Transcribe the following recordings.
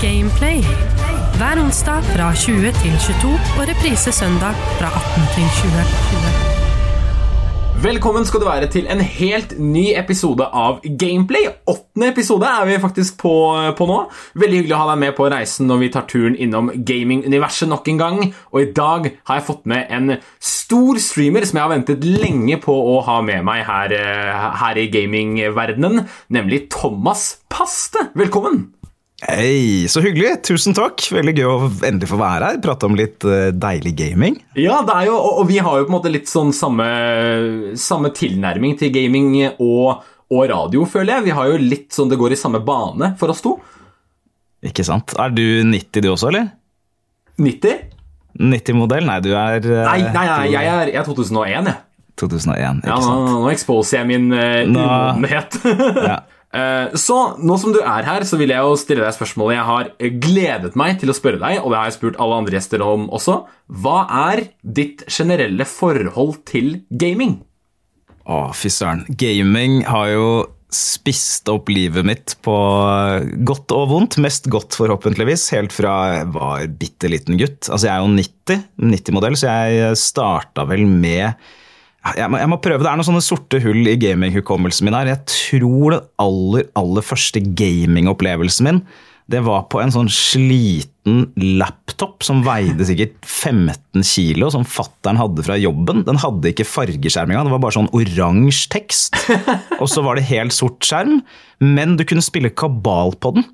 Gameplay. Hver onsdag fra 20 til 22 og reprise søndag fra 18 til 20. Velkommen skal du være til en helt ny episode av Gameplay. Åttende episode er vi faktisk på, på nå. Veldig hyggelig å ha deg med på reisen når vi tar turen innom gaming-universet nok en gang. Og i dag har jeg fått med en stor streamer som jeg har ventet lenge på å ha med meg her, eh, her i gamingverdenen, nemlig Thomas Paste. Velkommen! Hei, så hyggelig. Tusen takk. Veldig gøy å endelig få være her. Prate om litt uh, deilig gaming. Ja, det er jo, og, vi har jo på en måte litt sånn samme, samme tilnærming til gaming og, og, radio, føler jeg. Vi har jo litt sånn det går i samme bane for oss to. Ikke sant. Er du 90 du også, eller? 90? 90-modell? Nei, du er uh, Nei, nei, nei jeg, er, jeg er 2001, jeg. 2001, ikke ja, sant. Nå, nå exposer jeg min uh, umodenhet. ja. Eh, så nå som du er her, så vil jeg jo stille deg spørsmålet jeg har gledet meg til å spørre deg, og det har jeg spurt alle andre gjester om også. Hva er ditt generelle forhold til gaming? Å, fy søren. Gaming har jo spist opp livet mitt på godt og vondt. Mest godt, forhåpentligvis, helt fra jeg var bitte liten gutt. Altså, jeg er jo 90, 90-modell, så jeg starta vel med jeg må, jeg må, prøve. Det er noen sånne sorte hull i gaminghukommelsen min her. Jeg tror den aller, aller første gamingopplevelsen min det var på en sånn sliten laptop som veide sikkert 15 kilo, som fattern hadde fra jobben. Den hadde ikke fargeskjerm engang, det var bare sånn oransje tekst. Og så var det helt sort skjerm, men du kunne spille kabal på den.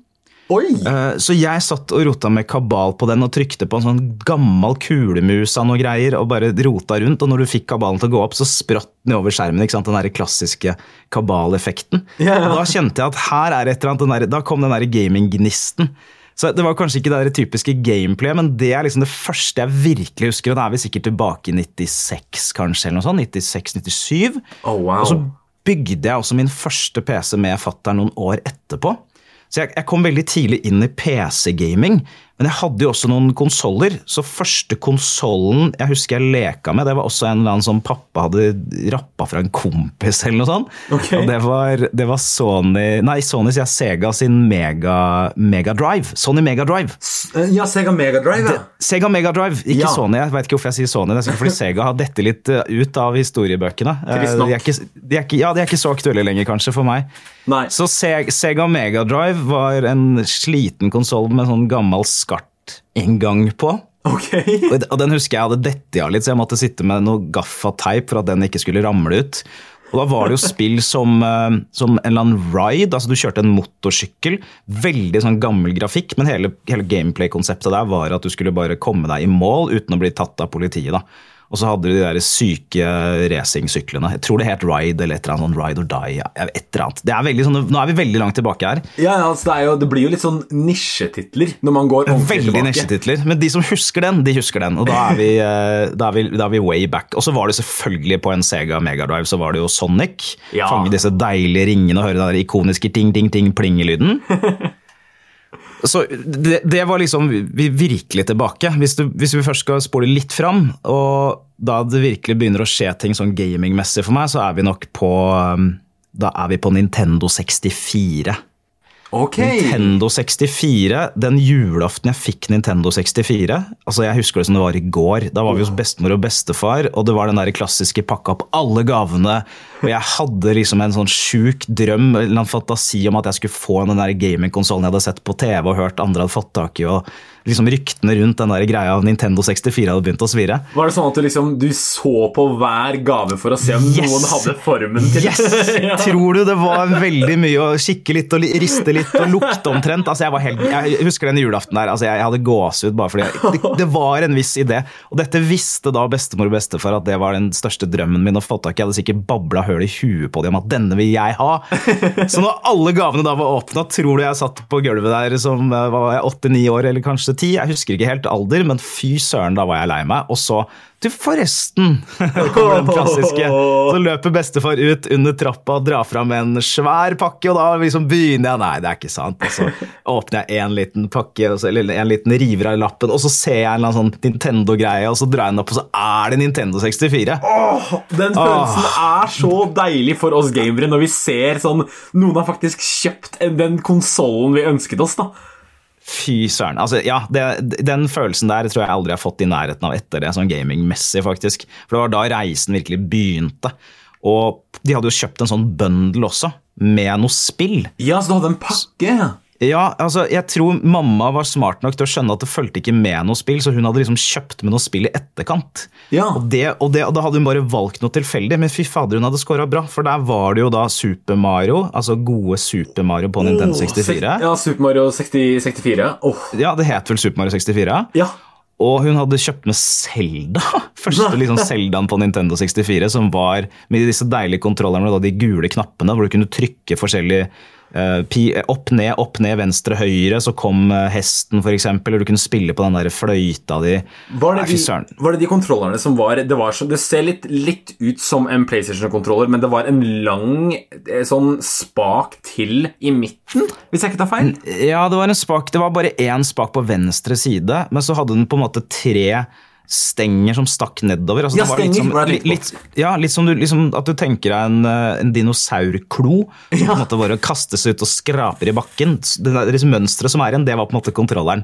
Eh, så jeg satt og rota med kabal på den og trykte på en sånn gammel kulemus av noe greier og bare rota rundt. Og når du fikk kabalen til å gå opp, så spratt den over skjermen. ikke sant? Den der klassiske kabaleffekten. Ja. Og da kjente jeg at her er et eller annet, der, da kom den der gaminggnisten. Så Det var kanskje ikke det typiske gameplay, men det er liksom det første jeg virkelig husker. Og da er vi sikkert tilbake i 96, kanskje, eller noe sånt. 96-97. Oh, wow. Og så bygde jeg også min første PC med fattern noen år etterpå. Så jeg, jeg, kom veldig tidlig inn i PC-gaming. Men jeg hadde jo også noen konsoller. Så første konsollen jeg husker jeg leka med, det var også en eller annen som pappa hadde rappa fra en kompis. eller noe sånt. Okay. Og det var, det var, Sony Nei, Sony sier Sega sin Mega, Mega Drive. Sony Mega Drive. Eh, ja, Sega Mega Drive, ja. Det, Sega Mega Drive, ikke ja. Sony. Jeg vet ikke hvorfor jeg sier Sony. Det er sikkert fordi Sega har dette litt eh, ut av historiebøkene. De er, ikke, de, er ikke, ja, de er ikke så aktuelle lenger, kanskje, for meg. Nei. Så Sega Mega Drive var en sliten konsoll med sånn gammel skartinngang på. Okay. og den husker jeg hadde dette av litt, så jeg måtte sitte med noe gaffateip for at den ikke skulle ramle ut. Og da var det jo spill som, som en eller annen ride, altså du kjørte en motorsykkel. Veldig sånn gammel grafikk, men hele, hele gameplay-konseptet der var at du skulle bare komme deg i mål uten å bli tatt av politiet. da. Og så hadde du de der syke racingsyklene. Jeg tror det het Ride eller et eller annet Ride or Die. et eller annet. Det er veldig sånn, nå er vi veldig langt tilbake her. Ja, altså det, jo, det, blir jo litt sånn nisjetitler når man går ordentlig veldig tilbake. nisjetitler, Men de som husker den, de husker den. Og da er vi, da er vi, da er vi way back. Og så var det selvfølgelig på en Sega Megadrive så var det jo Sonic. Ja. Fange disse deilige ringene og høre den der ikoniske ting-ting-ting-plingelyden. Så det, det, var liksom vi virkelig tilbake. Hvis, du, hvis, vi først skal spole litt fram, og da det virkelig begynner å skje ting sånn gamingmessig for meg, så er vi nok på Da er vi på Nintendo 64. Ok. Nintendo 64, den julaften jeg fikk Nintendo 64 altså Jeg husker det som det var i går. Da var vi hos bestemor og bestefar, og det var den der klassiske pakka opp alle gavene. Og jeg hadde liksom en sånn sjuk drøm eller en fantasi om at jeg skulle få den der gamingkonsollen jeg hadde sett på TV og hørt andre hadde fått tak i. og liksom Ryktene rundt den der greia av Nintendo 64 hadde begynt å svire. Var det sånn at du liksom du så på hver gave for å se om Yes! noen hadde formen til Yes! ja. Tror du det var veldig mye å kikke litt og riste litt og lukte omtrent? Altså, jeg, var helt, jeg husker den julaften der. Altså, jeg, jeg hadde gåsehud bare fordi jeg, det, det var en viss idé. Og dette visste da bestemor og bestefar at det var den største drømmen min å få tak i. Jeg hadde sikkert babla høl i huet på dem om at denne vil jeg ha. Så når alle gavene da var åpna, tror du jeg satt på gulvet der som eh, var jeg åtte-ni år eller kanskje ti? Jeg husker ikke helt alder, men fy søren, da var jeg lei meg. Og så Du, forresten! Kommer den klassiske. Så løper bestefar ut under trappa og drar fram en svær pakke, og da liksom begynner jeg Nei, det er ikke sant. Og så åpner jeg en liten pakke, eller en liten river av lappen, og så ser jeg en eller annen sånn Nintendo-greie, og så drar jeg den opp, og så er det Nintendo 64. Åh, Den følelsen er så deilig for oss gamere når vi ser sånn Noen har faktisk kjøpt den konsollen vi ønsket oss, da. Fy søren. Altså, ja, det, den følelsen der tror jeg aldri jeg har fått i nærheten av etter det, sånn gamingmessig, faktisk. For det var da reisen virkelig begynte. Og de hadde jo kjøpt en sånn bundle også, med noe spill. Ja, så du hadde en pakke? Ja, altså, jeg tror mamma var smart nok til å skjønne at det fulgte ikke med noe spill, så hun hadde liksom kjøpt med noe spill i etterkant. Ja. Og, det, og, det, og da hadde hun bare valgt noe tilfeldig, men fy fader, hun hadde scora bra. For der var det jo da Super Mario, altså gode Super Mario på Nintendo 64. Ja, Super Mario 60, 64. Åh. Ja, det het vel Super Mario 64? Ja. Og hun hadde kjøpt med Zelda. Første liksom Zeldaen på Nintendo 64, som var med disse deilige kontrollerne og de gule knappene, hvor du kunne trykke forskjellige opp, ned, opp, ned, venstre, høyre. Så kom eh, hesten, f.eks., eller du kunne spille på den der fløyta di. Var det, de, var det de kontrollerne som var Det, var så, det ser litt, litt ut som en PlayStation-kontroller, men det var en lang eh, sånn spak til i midten, hvis jeg ikke tar feil? Ja, det var en spak. Det var bare én spak på venstre side, men så hadde den på en måte tre stenger som stakk nedover. Altså, Ja, stenger, litt som, litt, litt, ja, litt som du, liksom, at du tenker deg en, eh, en dinosaurklo. som På en måte bare kastes ut og skraper i bakken. Det det, liksom mønsteret som er igjen, det var på en måte kontrolleren.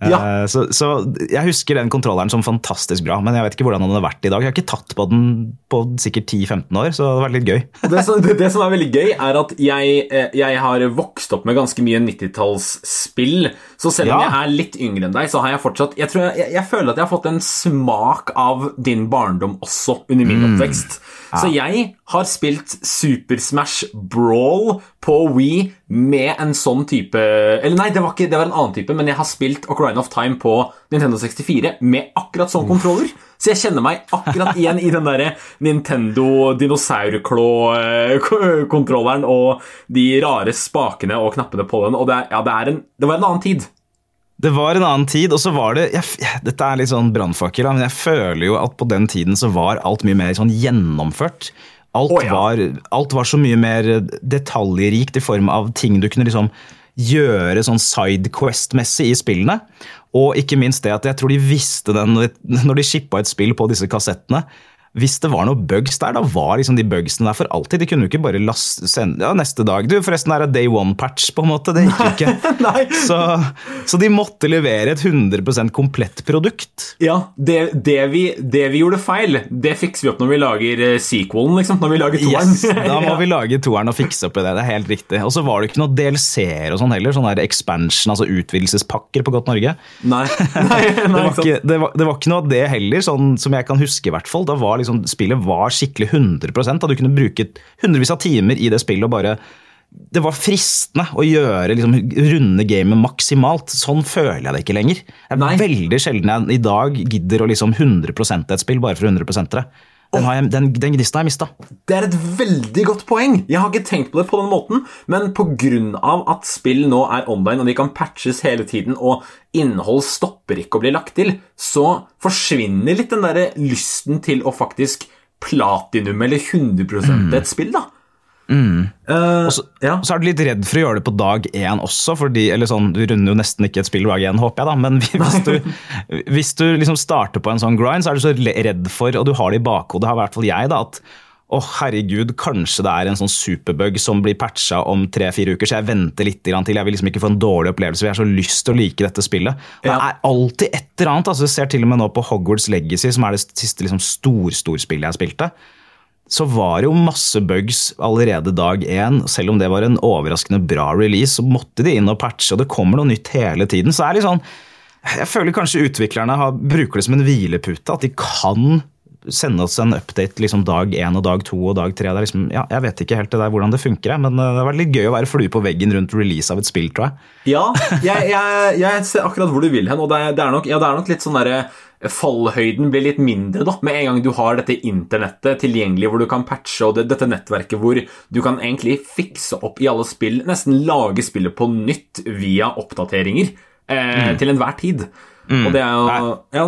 Ja. Eh, Så, så jeg husker den kontrolleren som fantastisk bra, men jeg vet ikke hvordan den hadde vært i dag. Jeg har ikke tatt på den på sikkert 10-15 år, så det har vært litt gøy. Det som, det, det som er veldig gøy, er at jeg, eh, jeg har vokst opp med ganske mye 90-tallsspill. Så selv om Ja. jeg er litt yngre enn deg, så har jeg fortsatt Jeg, tror jeg, jeg, føler at jeg har fått en smak av din barndom også under min oppvekst. Så jeg har spilt Super Smash Brawl på Wii med en sånn type Eller nei, det var, ikke, det var en annen type, men jeg har spilt Ocarina of Time på Nintendo 64 med akkurat sånn kontroller. Så jeg kjenner meg akkurat igjen i den derre Nintendo dinosaurklå-kontrolleren og de rare spakene og knappene på den. Og det, ja, det, en, det var en annen tid. Det var en annen tid, og så var det jeg, Dette er litt sånn brannfakkel, men jeg føler jo at på den tiden så var alt mye mer sånn gjennomført. Alt, oh, ja. var, alt var så mye mer detaljrikt i form av ting du kunne liksom gjøre sånn sidequest-messig i spillene. Og ikke minst det at jeg tror de visste den når de shippa et spill på disse kassettene. Hvis det var noe bugs der, da var liksom de bugsene der for alltid. De kunne jo ikke bare laste, sende ja, neste dag. Du, forresten, her er day one-patch, på en måte. Det gikk jo ikke. Nei. Så, så de måtte levere et 100% komplett produkt. Ja, det, det, vi, det vi gjorde feil, det fikser vi opp når vi lager eh, sequelen, liksom. Når vi lager toeren. Yes, da må vi lage toeren og fikse opp i det. Det er helt riktig. Og så var det ikke noe DLC-er og sånn heller. Sånn der expansion, altså utvidelsespakker på Godt Norge. Nei, nei, nei, Det var, ikke ikke, det, var, det var ikke noe av det heller, sånn som jeg kan huske i hvert fall. Da var liksom, spillet var skikkelig 100% da Du kunne bruke hundrevis av timer i det spillet og bare det var fristende å gjøre liksom, runde gamet maksimalt. Sånn føler jeg det ikke lenger. Det er Nei. veldig sjelden jeg i dag gidder å liksom 100 et spill bare for å 100 det. Den, jeg, den, den gnisten har jeg mista. Det er et veldig godt poeng. Jeg har ikke tenkt på det på den måten, men pga. at spill nå er online og de kan patches hele tiden, og innhold stopper ikke å bli lagt til, så forsvinner litt den der lysten til å faktisk platinum eller 100 et spill, da. Eh, Og så, ja. så er du litt redd for å gjøre det på dag én også, fordi, eller sånn, du runder jo nesten ikke et spill dag én, håper jeg, da, men hvis du, hvis du liksom starter på en sånn grind, så er du så redd for, og du har det i bakhodet, har i hvert fall jeg, da, at å herregud, kanskje det er en sånn superbug som blir patcha om tre-fire uker, så jeg venter litt til. Jeg vil liksom ikke få en dårlig opplevelse, jeg har så lyst til å like dette spillet. Det Ja. er alltid et eller annet. altså Jeg ser til og med nå på Hogwarts Legacy, som er det siste liksom, stor-storspillet jeg spilte så var det jo masse bugs allerede dag én. Selv om det var en overraskende bra release, så måtte de inn og patche, og det kommer noe nytt hele tiden. Så det er litt sånn Jeg føler kanskje utviklerne har, bruker det som en hvilepute. At de kan sende oss en update liksom dag én og dag to og dag tre. Det er liksom, ja, jeg vet ikke helt det der hvordan det funker, men eh, det har vært litt gøy å være flue på veggen rundt release av et spill, tror jeg. Ja, jeg, jeg, jeg ser akkurat hvor du vil hen, og det det er, nok, ja, det er nok litt sånn derre Fallhøyden blir litt mindre da, med en gang du har dette internettet tilgjengelig, hvor du kan patche, og det, dette nettverket hvor du kan egentlig fikse opp i alle spill, nesten lage spillet på nytt via oppdateringer eh, til enhver tid. Og det er jo ja,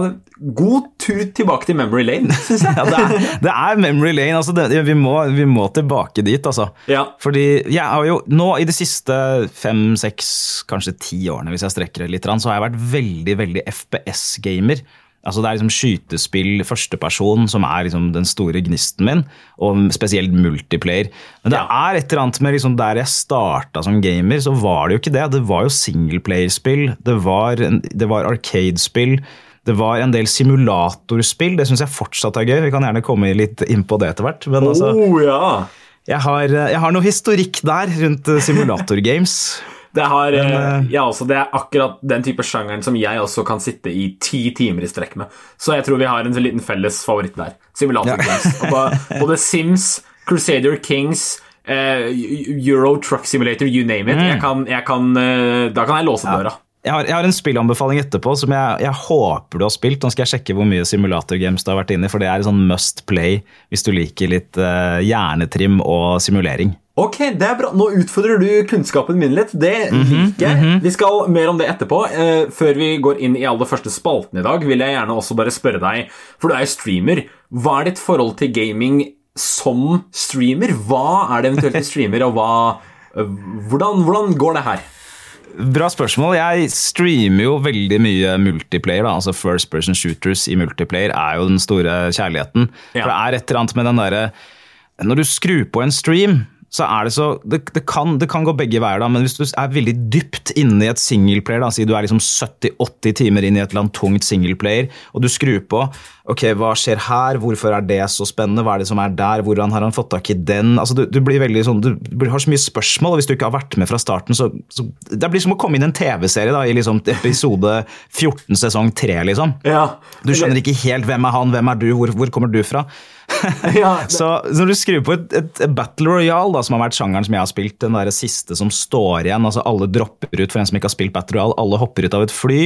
God tur tilbake til Memory Lane, syns jeg. Ja, det, er, det er memory lane. altså det, vi, må, vi må tilbake dit, altså. Ja. Fordi jeg har jo nå i de siste fem, seks, kanskje ti årene, hvis jeg strekker det litt, så har jeg vært veldig, veldig FPS-gamer. Altså Det er liksom skytespill førsteperson som er liksom den store gnisten min, og spesielt multiplayer. Men det Ja. er et eller annet med liksom der jeg starta som gamer, så var det jo ikke det. Det var jo singleplayerspill, det var, det var arcade-spill. Det var en del simulatorspill, det syns jeg fortsatt er gøy. Vi kan gjerne komme litt inn på det etter hvert. Men altså, Oh, ja. jeg, har, jeg har noe historikk der rundt eh, simulatorgames. Det, har, Men, eh, eh, ja, også, det er akkurat den type sjangeren som jeg også kan sitte i ti timer i strekk med. Så jeg tror vi har en liten felles favoritt der. Simulator Ja. games. Både, Sims, Crusader Kings, eh, Euro Truck Simulator, you name it. Jeg kan, jeg kan, da kan jeg låse døra. Jeg har, jeg har en spillanbefaling etterpå som jeg, jeg håper du har spilt. Nå skal jeg sjekke hvor mye simulatorgames du har vært inne i, for det er en sånn must play hvis du liker litt eh, hjernetrim og simulering. Ok, det er bra. Nå utfordrer du kunnskapen min litt. Det Mhm, liker jeg. Vi skal mer om det etterpå. Eh, før vi går inn i aller første spalten i dag, vil jeg gjerne også bare spørre deg, for du er jo streamer, hva er ditt forhold til gaming som streamer? Hva er det eventuelt du streamer, og hva eh, hvordan, hvordan går det her? Bra spørsmål. Jeg streamer jo veldig mye multiplayer. da, altså First person shooters i multiplayer er jo den store kjærligheten. Ja. For det er et eller annet med den derre Når du skrur på en stream, så er det så det, det, kan, det kan gå begge veier, da, men hvis du er veldig dypt inne i et singleplayer, si du er liksom 70-80 timer inn i et eller annet tungt singleplayer, og du skrur på Ok, hva skjer her? Hvorfor er det så spennende? Hva er det som er der? Hvordan har han fått tak i den? Altså, du, du blir veldig sånn, du du har så mye spørsmål, og hvis du ikke har vært med fra starten, så, så Det blir som å komme inn i en TV-serie da, i liksom episode 14 sesong 3, liksom. Ja, Du skjønner ikke helt hvem er han, hvem er du, hvor, hvor kommer du fra? Ja, det- Så når du skrur på et, et, Battle Royale, da, som har vært sjangeren som jeg har spilt, den der siste som står igjen, altså alle dropper ut for en som ikke har spilt Battle Royale, alle hopper ut av et fly,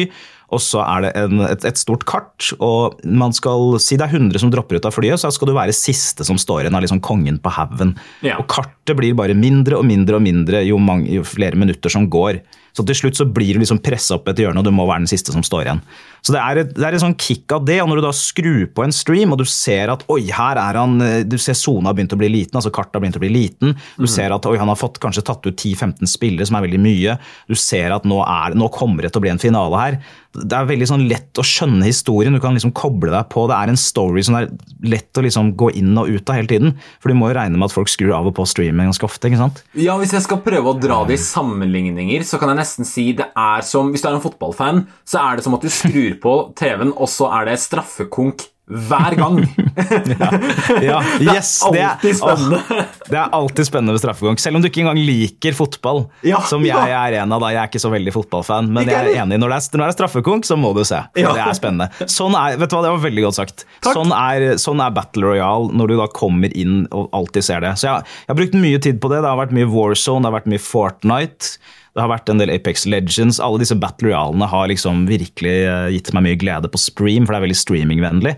og så er det en, et, et stort kart, og man skal si det er 100 som dropper ut av flyet, så skal du være siste som står igjen, av liksom kongen på haugen. Ja. Og kartet blir bare mindre og mindre og mindre jo, mange, jo flere minutter som går. Så til slutt så blir du liksom pressa opp et hjørne, og du må være den siste som står igjen. Så det er et, det er et sånn kick av det, og når du da skrur på en stream, og du ser at oi, her er han eh, Du ser sona har begynt å bli liten, altså kartet har begynt å bli liten. Du ser at oi, han har fått kanskje tatt ut 10-15 spillere, som er veldig mye. Du ser at nå, er, nå kommer det til å bli en finale her. Det er veldig sånn lett å skjønne historien, du kan liksom koble deg på. Det er en story som er lett å liksom gå inn og ut av hele tiden. For du må jo regne med at folk skrur av og på streaming ganske ofte. ikke sant? Ja, Hvis jeg skal prøve å dra det i sammenligninger, så kan jeg nesten si det er som Hvis du er en fotballfan, så er det som at du skrur på TV-en, og så er det straffekonk hver gang. Ja, yes, det er alltid spennende. Det er alltid spennende ved straffekonk. Selv om du ikke engang liker fotball, Ja, som jeg ja. er en av. da, Jeg er ikke så veldig fotballfan, men jeg er enig. Når det er, når det er straffekonk, så må du se. Ja. Det er spennende. Sånn er, vet du hva, Det var veldig godt sagt. Sånn er, sånn er Battle Royale når du da kommer inn og alltid ser det. Så jeg, jeg har brukt mye tid på det. Det har vært mye Warzone, det har vært mye Fortnite. Det har vært en del Apex Legends. Alle disse battle royalene har liksom virkelig eh, gitt meg mye glede på stream, for det er veldig streamingvennlig.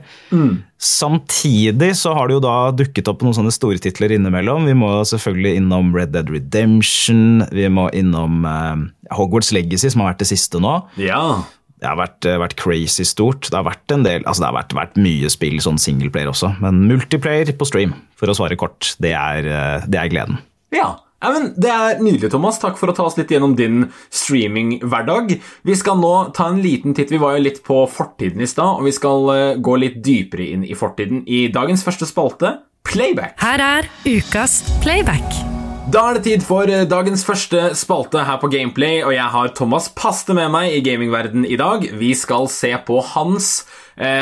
Samtidig så har det jo da dukket opp noen sånne store titler innimellom. Vi må selvfølgelig innom Red Dead Redemption, vi må innom eh, Hogwarts Legacy, som har vært det siste nå. Ja. Det har vært, eh, vært crazy stort. Det har vært en del, altså det har vært, vært mye spill, sånn singleplayer også. Men multiplayer på stream, for å svare kort, det er, det er gleden. Ja. Ja, men Det er nydelig, Thomas. Takk for å ta oss litt gjennom din streaminghverdag. Vi skal nå ta en liten titt. Vi var jo litt på fortiden i stad, og vi skal eh, gå litt dypere inn i fortiden i dagens første spalte, Playback. Her er ukas playback. Da er det tid for eh, dagens første spalte her på Gameplay, og jeg har Thomas Paste med meg i gamingverden i dag. Vi skal se på hans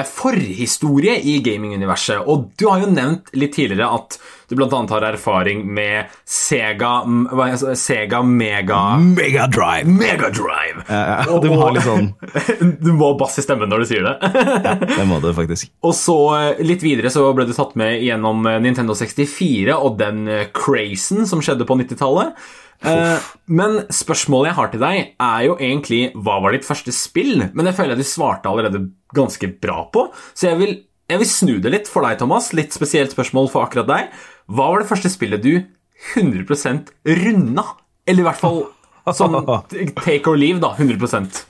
forhistorie i gaminguniverset. Og du har jo nevnt litt tidligere at du bl.a. har erfaring med Sega er Sega Mega Megadrive! Megadrive! Ja, ja, du må ha litt sånn Du må ha bass i stemmen når du sier det. ja, Det må du faktisk. Og så eh, litt videre så ble du tatt med gjennom eh, Nintendo 64 og den eh, crazen som skjedde på 90-tallet. Eh, Men spørsmålet jeg har til deg, er jo egentlig hva var ditt første spill? Men det føler jeg du svarte allerede ganske bra på, så jeg vil, jeg vil snu det litt for deg, Thomas. Litt spesielt spørsmål for akkurat deg. Hva var det første spillet du 100% runda? Eller i hvert fall sånn take or leave, da. 100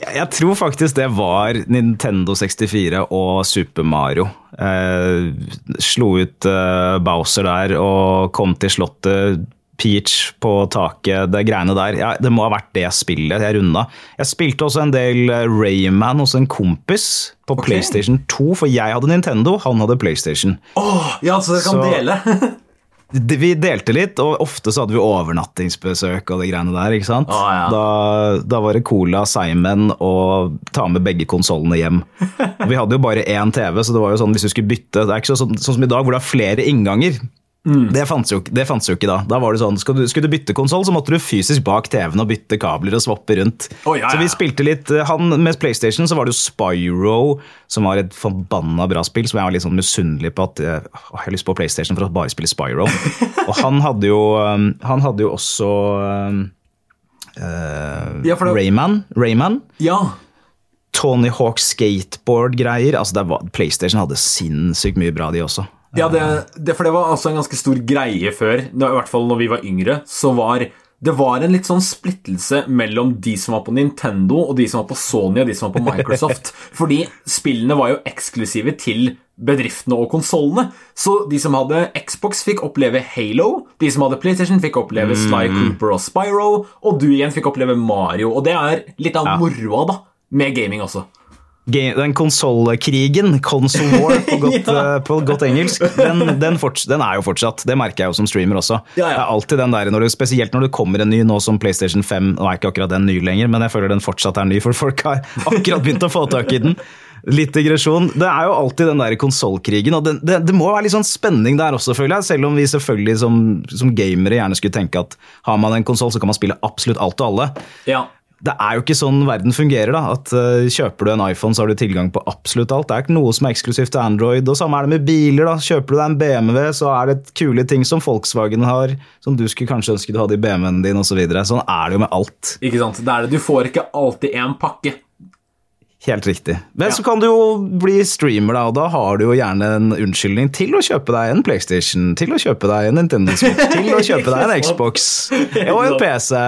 Jeg jeg tror faktisk det var Nintendo 64 og Super Mario. Eh, slo ut eh, Bowser der og kom til slottet Peach på taket, det greiene der. Ja, det må ha vært det spillet jeg runda. Jeg spilte også en del eh, Rayman hos en kompis på okay. PlayStation 2, for jeg hadde Nintendo, han hadde PlayStation. Åh, ja, så dere kan Så- dele. Vi delte litt, og ofte så hadde vi overnattingsbesøk og de greiene der. ikke sant? Oh, ja. da, da var det Cola, Simon og ta med begge konsollene hjem. Og vi hadde jo bare én TV, så det var jo sånn hvis du skulle bytte Det er ikke så, sånn, sånn som i dag hvor det er flere innganger. Mm. Det, fantes jo, det fantes jo ikke da. Da var det sånn, Skulle du, skulle du bytte konsoll, så måtte du fysisk bak TV-en og bytte kabler og swappe rundt. Oh, ja, Så vi spilte litt eh, han Med PlayStation så var det jo Spyro, som var et forbanna bra spill, som jeg var litt sånn misunnelig på at jeg, å, jeg har lyst på PlayStation for å bare spille Spyro. og han hadde jo, um, han hadde jo også eh, Ja, det- Rayman. Rayman. Ja. Tony Hawk skateboard-greier. Altså var, PlayStation hadde sinnssykt mye bra, de også. Ja, det, det, for det var altså en ganske stor greie før, i hvert fall når vi var yngre, så var det var en litt sånn splittelse mellom de som var på Nintendo, og de som var på Sony og de som var på Microsoft. Fordi spillene var jo eksklusive til bedriftene og konsollene. Så de som hadde Xbox, fikk oppleve Halo. De som hadde PlayStation, fikk oppleve Sly Cooper og Spyro. Og du igjen fikk oppleve Mario. Og det er litt av moroa, da, med gaming også. Den konsollkrigen, console war på godt, Ja. eh, på godt engelsk, den, den, forts- den er jo fortsatt. Det merker jeg jo som streamer også. Ja, ja. Det er alltid den der, når det, Spesielt når det kommer en ny nå som PlayStation 5. Nå er ikke akkurat den ny lenger, men jeg føler den fortsatt er ny, for folk har akkurat begynt å få tak i den. Litt digresjon. Det er jo alltid den der konsollkrigen, og det, det, det må være litt sånn spenning der også, føler jeg. Selv om vi selvfølgelig som, som gamere gjerne skulle tenke at har man en konsoll, så kan man spille absolutt alt og alle. Ja. Det er jo ikke sånn verden fungerer. da, at uh, Kjøper du en iPhone, så har du tilgang på absolutt alt. Det er ikke noe som er eksklusivt til Android. og Samme er det med biler. da, Kjøper du deg en BMW, så er det kule ting som Volkswagen har, som du skulle kanskje ønske du hadde i BMW-en din osv. Så videre. sånn er det jo med alt. Ikke sant? Det er det. Du får ikke alltid én pakke. Helt riktig. Men Ja. så kan du jo bli streamer, da, og da har du jo gjerne en unnskyldning til å kjøpe deg en PlayStation, til å kjøpe deg en Nintendo Switch, til å kjøpe deg en Xbox og en PC.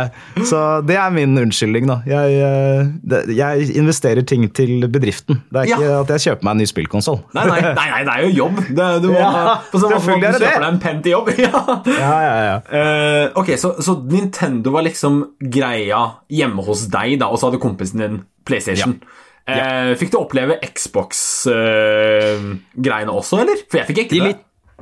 Så det er min unnskyldning, da. Jeg, eh, jeg investerer ting til bedriften. Det er ikke Ja. at jeg kjøper meg en ny spillkonsoll. Nei, nei, nei, nei, det er jo jobb. Det, du må, Ja, på samme måte du kjøper deg en penn til jobb. ja. Ja, ja, ja. Eh, ok, så, så Nintendo var liksom greia hjemme hos deg, da, og så hadde kompisen din PlayStation. Eh, fikk du oppleve Xbox-greiene også, eller? For jeg fikk ikke det.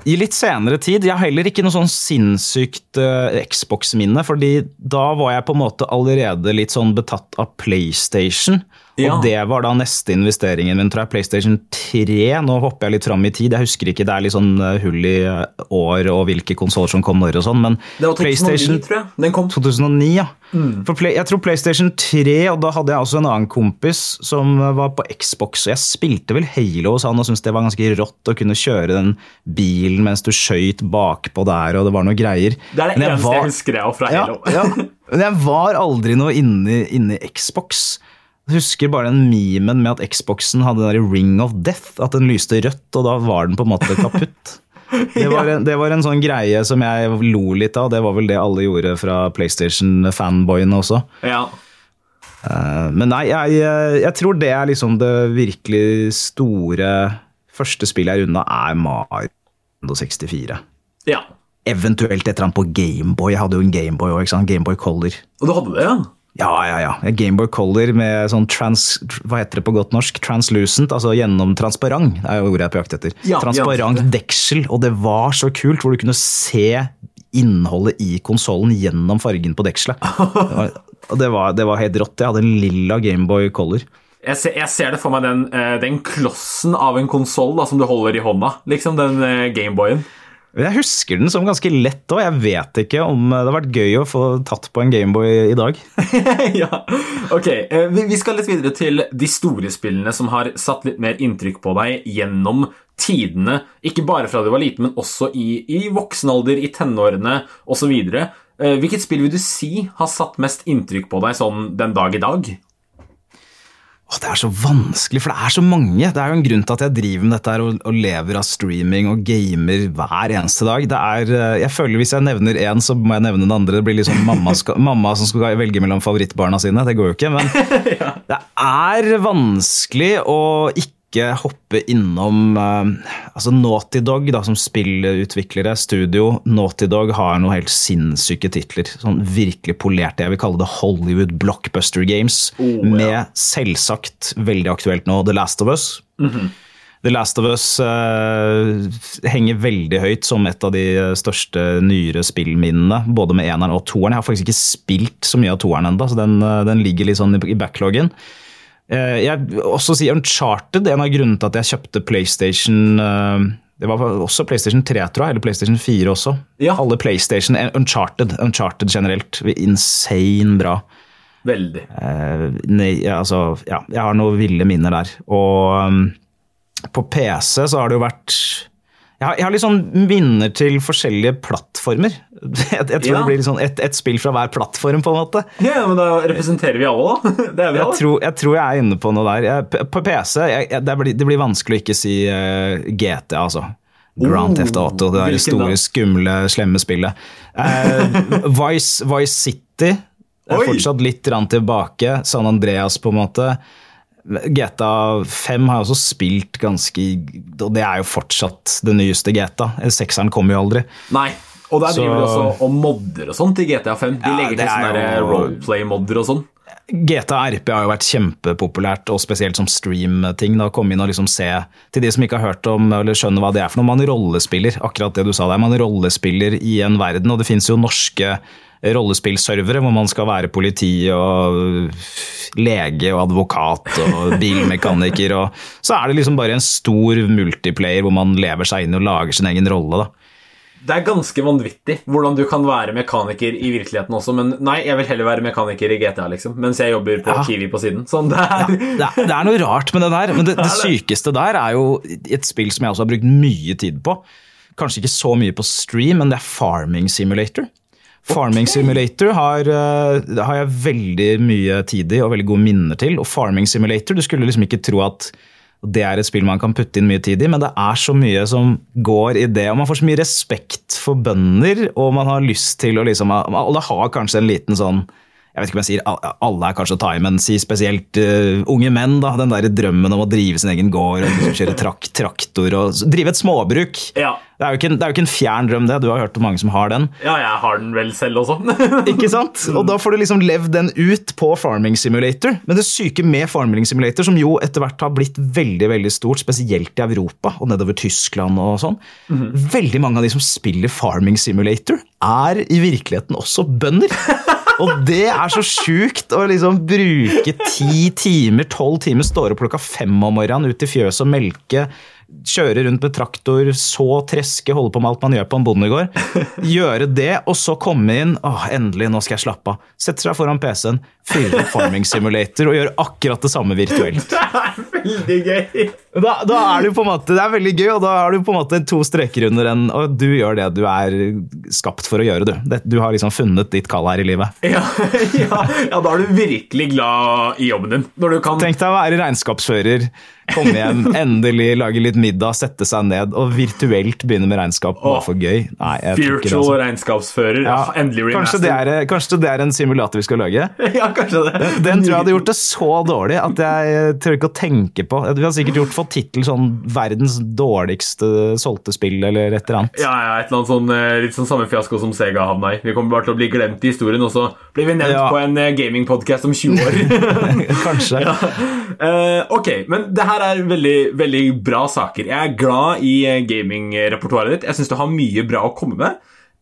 I litt senere tid. Jeg har heller ikke noe sånn sinnssykt uh, Xbox-minne, fordi da var jeg på en måte allerede litt sånn betatt av PlayStation. Ja. Og det var da neste investeringen min, tror jeg. PlayStation 3. Nå hopper jeg litt fram i tid. Jeg husker ikke, det er litt sånn eh, hull i eh, år og hvilke konsoller som kom når og sånn, men Det var 2009, tror jeg. Den kom. 2009, ja. For play, jeg tror PlayStation 3, og da hadde jeg også en annen kompis som var på Xbox, og jeg spilte vel Halo hos han og syntes det var ganske rått å kunne kjøre den bilen mens du skøyt bakpå der, og det var noe greier. Det er det jeg eneste var- jeg husker jeg fra ja, Halo. ja. Men jeg var aldri noe inne, inne i Xbox. Jeg husker bare den memen med at Xboxen hadde den der ring of death, at den lyste rødt, og da var den på en måte kaputt. Det var, en, det var en sånn greie som jeg lo litt av, det var vel det alle gjorde fra PlayStation-fanboyene også. Ja. Eh, Men nei, jeg, jeg tror det er liksom det virkelig store første spillet jeg runda, er Mario 64. ja. Eventuelt et eller annet på Gameboy. Jeg hadde jo en Gameboy òg, Gameboy Color. Og du hadde det, ja? Ja, ja, ja. Gameboy Color med sånn trans... Hva heter det på godt norsk? Translucent, altså gjennomtransparent. Er jo ordet jeg er på jakt etter. Ja, transparent ja. deksel, og det var så kult hvor du kunne se innholdet i konsollen gjennom fargen på dekselet. Det det var, det var helt rått. Jeg hadde en lilla Gameboy Color. Jeg ser, jeg ser det for meg, den, eh, den klossen av en konsoll som du holder i hånda. Liksom den eh, Gameboyen. Jeg husker den som ganske lett òg. Jeg vet ikke om det har vært gøy å få tatt på en Gameboy i dag. ja, ok. eh, Vi skal litt videre til de store spillene som har satt litt mer inntrykk på deg gjennom tidene. Ikke bare fra du var liten, men også i, i voksen alder, i tenårene osv. Hvilket spill vil du si har satt mest inntrykk på deg sånn den dag i dag? Åh, det er så vanskelig, for det er så mange. Det er jo en grunn til at jeg driver med dette her og, og lever av streaming og gamer hver eneste dag. Det er, eh, jeg føler Hvis jeg nevner én, så må jeg nevne den andre. Det blir liksom mamma, skal, mamma som skal velge mellom favorittbarna sine. Det går jo ikke. Men det er vanskelig å ikke ikke hoppe innom eh, altså Naughty Dog, da, som spillutviklere, studio. Naughty Dog har noen helt sinnssyke titler. Sånn virkelig polerte. Jeg vil kalle det Hollywood blockbuster games. Oh, ja. Med selvsagt, veldig aktuelt nå, The Last of Us. The Last of Us uh, henger veldig høyt som et av de største nyere spillminnene. Både med eneren og toeren. Jeg har faktisk ikke spilt så mye av toeren ennå, så den, eh, den ligger litt sånn i backloggen. Eh, Jeg vil også si Uncharted. En av grunnene til at jeg kjøpte PlayStation eh, Det var også PlayStation 3, tror jeg, eller PlayStation 4 også. Ja. Alle PlayStation Uncharted, Uncharted generelt. Insane bra. Veldig. Eh, nei, altså, ja, jeg har noen ville minner der. Og um, på PC så har det jo vært jeg har, jeg har sånn minner til forskjellige plattformer. Jeg, jeg tror Ja. det blir litt sånn et spill fra hver plattform, på en måte. Ja, men da representerer vi alle, da. Det er vi Jeg alle. tror, jeg tror jeg er inne på noe der. Jeg, på PC jeg, jeg, det, blir, det blir vanskelig å ikke si uh, GT, altså. Grand Oh, Theft Auto, det der store, skumle, slemme spillet. Uh, Vice, Vice City er fortsatt litt tilbake. San Andreas, på en måte. GTA 5 har jeg også spilt ganske Og det er jo fortsatt det nyeste GTA. Sekseren kommer jo aldri. Nei. Og der driver de også og modder og sånt i GTA 5. De Ja, legger til sånne jo- roleplay-modder og sånn. GTA RP har jo vært kjempepopulært, og spesielt som stream-ting. da Komme inn og liksom se Til de som ikke har hørt om eller skjønner hva det er for noe. Man rollespiller, akkurat det du sa der. Man rollespiller i en verden, og det fins jo norske rollespillservere hvor man skal være politi og lege og advokat og bilmekaniker. Og så er det liksom bare en stor multiplayer hvor man lever seg inn og lager sin egen rolle. da. Det er ganske vanvittig hvordan du kan være mekaniker i virkeligheten også, men nei, jeg vil heller være mekaniker i GTA, liksom, mens jeg jobber på Ja. Kiwi på siden. Sånn, det er det, er, det er noe rart med det der, men det, det sykeste der er jo et spill som jeg også har brukt mye tid på. Kanskje ikke så mye på stream, men det er Farming Simulator. Farming Simulator har, eh, har jeg veldig mye tid i og veldig gode minner til. Og Farming Simulator, du skulle liksom ikke tro at det er et spill man kan putte inn mye tid i, men det er så mye som går i det. Og man får så mye respekt for bønder, og man har lyst til å liksom det har kanskje en liten sånn jeg vet ikke om jeg sier alle er kanskje å ta i, men si spesielt uh, unge menn. da, Den der drømmen om å drive sin egen gård og liksom kjøre trak traktor og drive et småbruk. Ja. Det er, ikke en, det er jo ikke en fjern drøm, det. Du har hørt om mange som har den. ja, jeg har den vel selv også. Ikke sant? Og da får du liksom levd den ut på Farming Simulator. Men det syke med Farming Simulator, som jo etter hvert har blitt veldig veldig stort, spesielt i Europa og nedover Tyskland og sånn Veldig mange av de som spiller Farming Simulator, er i virkeligheten også bønder. Og det er så sjukt å liksom bruke ti timer, tolv timer, står opp klokka fem om morgenen ut i fjøset og melke, kjøre rundt med traktor, så treske, holde på med alt man gjør på en bondegård. Gjøre det, og så komme inn åh, endelig, nå skal jeg slappe av. Sette seg foran PC-en, fylle opp Farming Simulator og gjøre akkurat det samme virtuelt. det er veldig gøy. Da, da er du på en måte, det er veldig gøy, og da har du på en måte to streker under en Og du gjør det du er skapt for å gjøre, du. Du har liksom funnet ditt kall her i livet. Ja, ja, ja, da er du virkelig glad i jobben din. Når du kan Tenk deg å være regnskapsfører, komme hjem, endelig lage litt middag, sette seg ned og virtuelt begynne med regnskap bare Åh. for gøy. Nei. Virtual Altså. regnskapsfører. Ja, endelig kanskje, remaster. det er, kanskje det er en simulator vi skal lage? Ja, kanskje det. Den tror jeg hadde gjort det så dårlig at jeg tør ikke å tenke på. Vi har sikkert gjort fått tittel sånn 'verdens dårligste solgte spill' eller et eller annet. Ja, ja, et eller annet sånn, eh, litt sånn samme fiasko som Sega havna i. Vi kommer bare til å bli glemt i historien, og så blir vi nevnt Ja. på en gamingpodkast gamingpodcast om 20 år. Kanskje. Eh, ok, men det her er veldig, veldig bra saker. Jeg er glad i eh, gamingrepertoaret ditt. Jeg syns du har mye bra å komme med.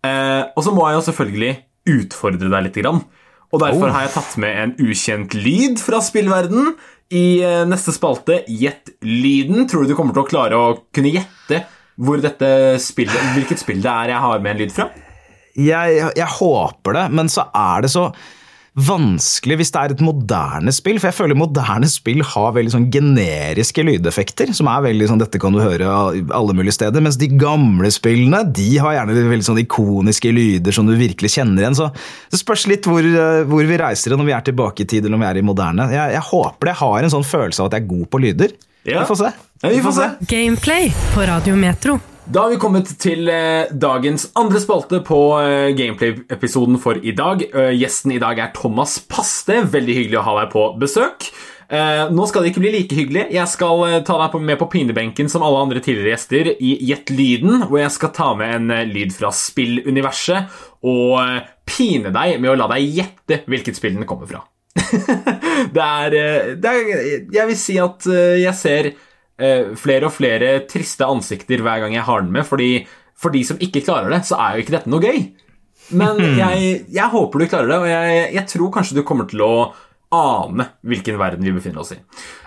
Eh, og så må jeg jo selvfølgelig utfordre deg litt. Grann. Og derfor Oh. har jeg tatt med en ukjent lyd fra spillverden i eh, neste spalte. Gjett lyden. Tror du du kommer til å klare å kunne gjette hvor dette spillet, hvilket spill det er jeg har med en lyd fra? Jeg, jeg håper det, men så er det så vanskelig hvis det er et moderne spill. For jeg føler moderne spill har veldig sånn generiske lydeffekter. Som er veldig sånn, dette kan du høre alle mulige steder. Mens de gamle spillene de har gjerne veldig sånn ikoniske lyder som du virkelig kjenner igjen. Så det spørs litt hvor, eh, hvor vi reiser når vi er tilbake i tid eller om vi er i moderne. Jeg, jeg håper det. Jeg har en sånn følelse av at jeg er god på lyder. Ja. Vi får se. Ja, vi får se. Gameplay på Radio Metro. Da har vi kommet til eh, dagens andre spalte på eh, Gameplay-episoden for i dag. Eh, gjesten i dag er Thomas Paste. Veldig hyggelig å ha deg på besøk. Nå skal det ikke bli like hyggelig. Jeg skal ta deg med på pinebenken som alle andre tidligere gjester i Gjett lyden, hvor jeg skal ta med en lyd fra spilluniverset og pine deg med å la deg gjette hvilket spill den kommer fra. det, er, det er Jeg vil si at jeg ser flere og flere triste ansikter hver gang jeg har den med, fordi for de som ikke klarer det, så er jo ikke dette noe gøy. Men jeg, jeg håper du klarer det, og jeg, jeg tror kanskje du kommer til å ane hvilken verden vi befinner oss i.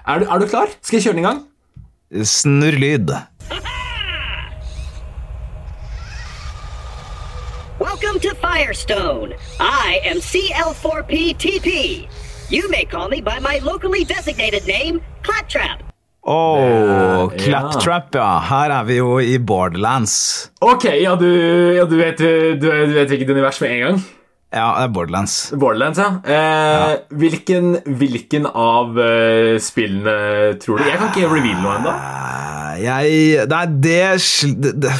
Er du, er du klar? Skal jeg kjøre den i gang? Snurr lyd. Welcome to Firestone. I am CL4PTP. You may call me by my locally designated name, Claptrap. Oh, Claptrap, ja. Her er vi jo i Borderlands. Ok, ja, du, ja, du, vet, du, du vet hvilket univers med en gang? Ja, det er Borderlands. Borderlands, ja. Eh, Hvilken, hvilken av uh, spillene tror du? Jeg kan ikke reveale noe ennå. Eh, Jeg Nei, det, det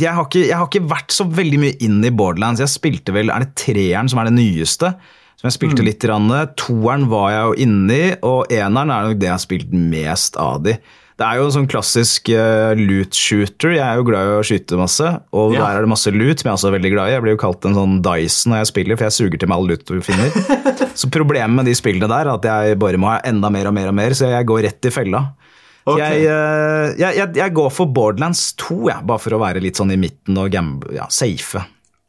jeg, har ikke, jeg har ikke vært så veldig mye inn i Borderlands. Jeg spilte vel Er det treeren som er det nyeste? Som jeg spilte litt. Grann. Toeren var jeg jo inni, og eneren er nok det jeg har spilt mest av de. Det er jo en sånn klassisk uh, loot shooter. Jeg er jo glad i å skyte masse. Og Ja. der er det masse loot, som jeg også er veldig glad i. Jeg blir jo kalt en sånn Dyson når jeg spiller, for jeg suger til meg all loot du finner. så problemet med de spillene der er at jeg bare må ha enda mer og mer og mer, så jeg går rett i fella. Okay. Jeg, eh, jeg, jeg, jeg går for Borderlands 2, jeg, bare for å være litt sånn i midten og gamble, ja, safe.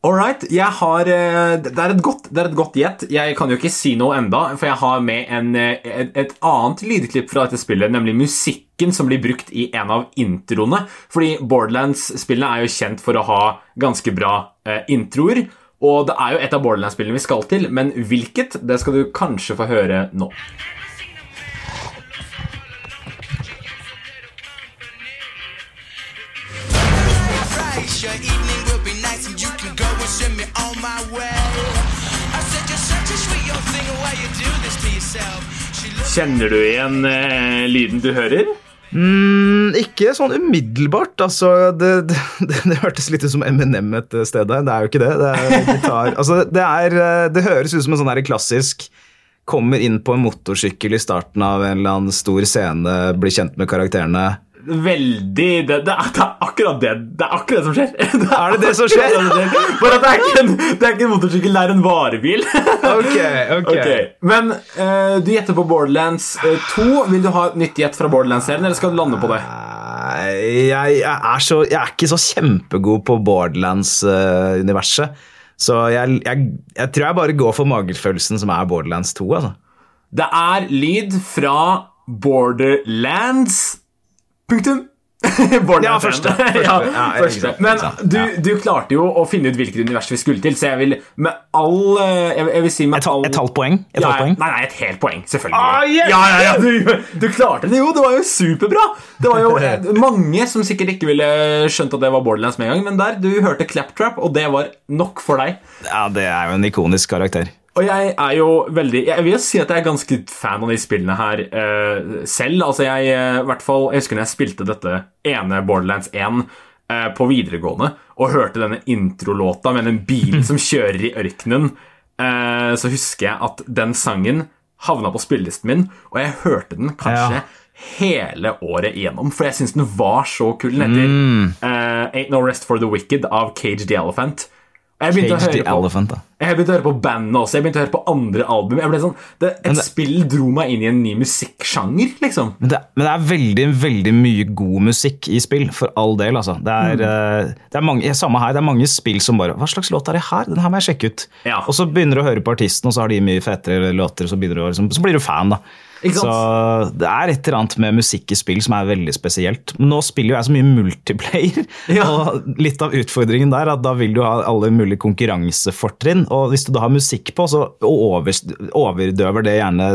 All right, har eh, Det er godt et godt gjett. Jeg kan jo ikke si noe enda, for jeg har med en, eh, et, et annet lydklipp fra dette spillet, nemlig musikken som blir brukt i en av introene. Fordi Borderlands-spillene er jo kjent for å ha ganske bra eh, introer. Og det er jo et av Borderlands-spillene vi skal til, men hvilket, det skal du kanskje få høre nå. Kjenner du igjen eh, lyden du hører? Mm, ikke sånn umiddelbart. Altså, det, det, det, hørtes litt ut som Eminem et sted der. Det er jo ikke det. Det, er gitar. Altså, det, er, eh, det høres ut som en sånn klassisk Kommer inn på en motorsykkel i starten av en eller annen stor scene, blir kjent med karakterene. Veldig det, det, er, det er akkurat det Det er akkurat det som skjer. Det Er det det som skjer? akkurat det som skjer. Bare at det er ikke en, det er ikke en motorsykkel, det er en varebil. Ok, ok. okay. Men uh, du gjetter på Borderlands eh, 2. Vil du ha et nytt gjett fra Borderlands-serien, eller skal du lande på det? Jeg, jeg, er så, jeg er ikke så kjempegod på Borderlands-universet. Så jeg, jeg, jeg tror jeg bare går for magefølelsen som er Borderlands 2. Altså. Det er lyd fra Borderlands Punktum. Ja, første, ja, Ja, første. Men du, du klarte jo å finne ut hvilket univers vi skulle til, så jeg vil med all eh, Jeg, vil- jeg vil si med Et, all et halvt poeng? Et ja, halvt poeng? Nei, nei, et helt poeng, selvfølgelig. Ah, yes! Ja, ja, ja, du, du klarte det jo! Det var jo superbra! Det var jo mange som sikkert ikke ville skjønt at det var Borderlands med en gang, men der, du hørte Claptrap, og det var nok for deg. Ja, det er jo en ikonisk karakter. Og jeg er jo veldig Jeg vil si at jeg er ganske fan av de spillene her uh, selv. Altså jeg, uh, hvert fall, jeg husker når jeg spilte dette ene Borderlands 1 uh, på videregående og hørte denne introlåta med den bilen som kjører i ørkenen, uh, så husker jeg at den sangen havna på spillelisten min, og jeg hørte den kanskje Ja. hele året igjennom, for jeg syns den var så kul. Den heter Mm. eh, Ain't No Rest for the Wicked av Cage the Elephant. Jeg begynte Cage the Elephant, da. jeg begynte å høre på bandet også. Jeg begynte å høre på andre album. Sånn, det, et det- spill dro meg inn i en ny musikksjanger, liksom. Men det, men det er veldig veldig mye god musikk i spill, for all del. altså. Det er, eh, det er mange, samme her, det er mange spill som bare Hva slags låt er det her? Den her må jeg sjekke ut. Ja. Og så begynner du å høre på artisten, og så har de mye fetere låter, og så, du, liksom, så blir du fan. da. Så det er et eller annet med musikk i spill som er veldig spesielt. Men nå spiller jo jeg så mye multiplayer, Ja. og litt av utfordringen der er at da vil du ha alle mulige konkurransefortrinn. Og hvis du da har musikk på, så over, overdøver det gjerne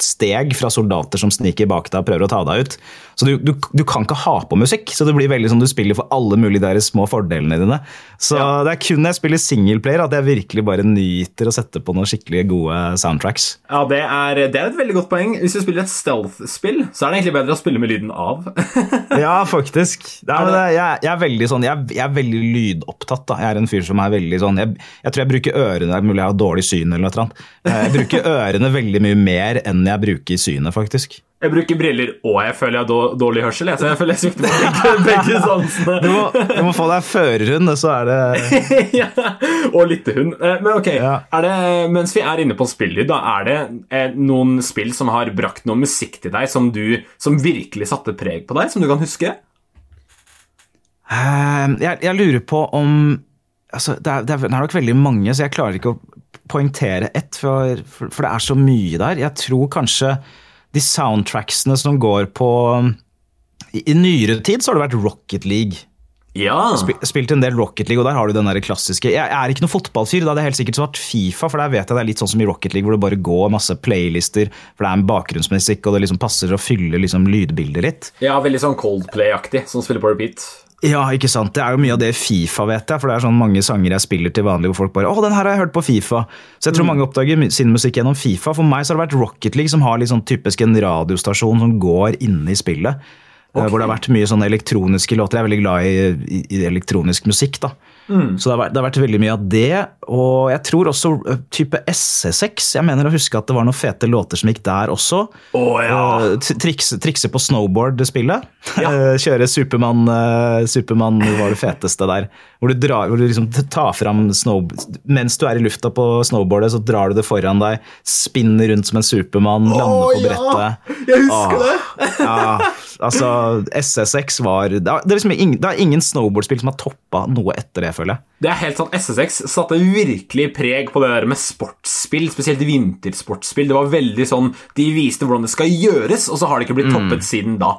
steg fra soldater som sniker bak deg og prøver å ta deg ut. Så du, du, du kan ikke ha på musikk, så det blir veldig sånn du spiller for alle mulige der små fordelene dine. Så Ja. det er kun når jeg spiller singleplayer at jeg virkelig bare nyter å sette på noen skikkelig gode soundtracks. Ja, det er, det er et veldig godt godt poeng. Hvis du spiller et stealth-spill, så er det egentlig bedre å spille med lyden av. Ja, faktisk. Det er, det, jeg, jeg er veldig sånn, jeg, jeg er veldig lydopptatt. da. Jeg er en fyr som er veldig sånn Jeg, jeg tror jeg bruker ørene Det er mulig jeg har dårlig syn eller noe annet. Jeg bruker ørene veldig mye mer enn jeg bruker synet, faktisk. Jeg bruker briller, og jeg føler jeg har dårlig hørsel. jeg, Så jeg føler jeg svikter på begge, begge sansene. Du må, du må få deg førerhund, så er det ja, og lyttehund. Eh, Men ok, Ja. det, mens vi er inne på spillyd, da, er det eh, noen spill som har brakt noe musikk til deg som, du, som virkelig satte preg på deg, som du kan huske? Eh, jeg, jeg lurer på om altså, det, er, det er nok veldig mange, så jeg klarer ikke å poengtere ett, for, for det er så mye der. Jeg tror kanskje de soundtracksene som går på I, i nyere tid så har det vært Rocket League. Ja. Spil, spilt en del Rocket League, og der har du den der klassiske Jeg er ikke noen fotballfyr, da hadde jeg helt sikkert vært Fifa, for der vet jeg det er litt sånn som i Rocket League, hvor det bare går masse playlister, for det er en bakgrunnsmusikk, og det liksom passer å fylle liksom lydbildet litt. ja, veldig sånn Coldplay-aktig, som spiller på repeat. Ja, ikke sant. Det er jo mye av det Fifa, vet jeg. For det er sånn mange sanger jeg spiller til vanlig hvor folk bare 'Å, den her har jeg hørt på Fifa'. Så jeg tror mange oppdager sin musikk gjennom Fifa. For meg så har det vært Rocket League, som har sånn typisk en radiostasjon som går inne i spillet. Okay. Hvor det har vært mye sånne elektroniske låter. Jeg er veldig glad i, i, i elektronisk musikk, da. Så det har, vært, det har vært veldig mye av det. Og jeg tror også eh, type SC6. Jeg mener å huske at det var noen fete låter som gikk der også. Å ja. Eh, Trikse, trikse på snowboard-spillet. Eh, Kjøre Supermann Supermann var det feteste der. Hvor du, drar, hvor du liksom tar fram snow... Mens du er i lufta på snowboardet, så drar du det foran deg, spinner rundt som en Supermann, lander på brettet. ja! Jeg husker Åh, ja, altså, SSX var Det er, liksom ingen, det er ingen snowboardspill som har toppa noe etter det, føler jeg. Det er helt sånn, SSX satte virkelig preg på det der med sportsspill, spesielt vintersportsspill. Det var veldig sånn, De viste hvordan det skal gjøres, og så har det ikke Mm. blitt toppet siden da.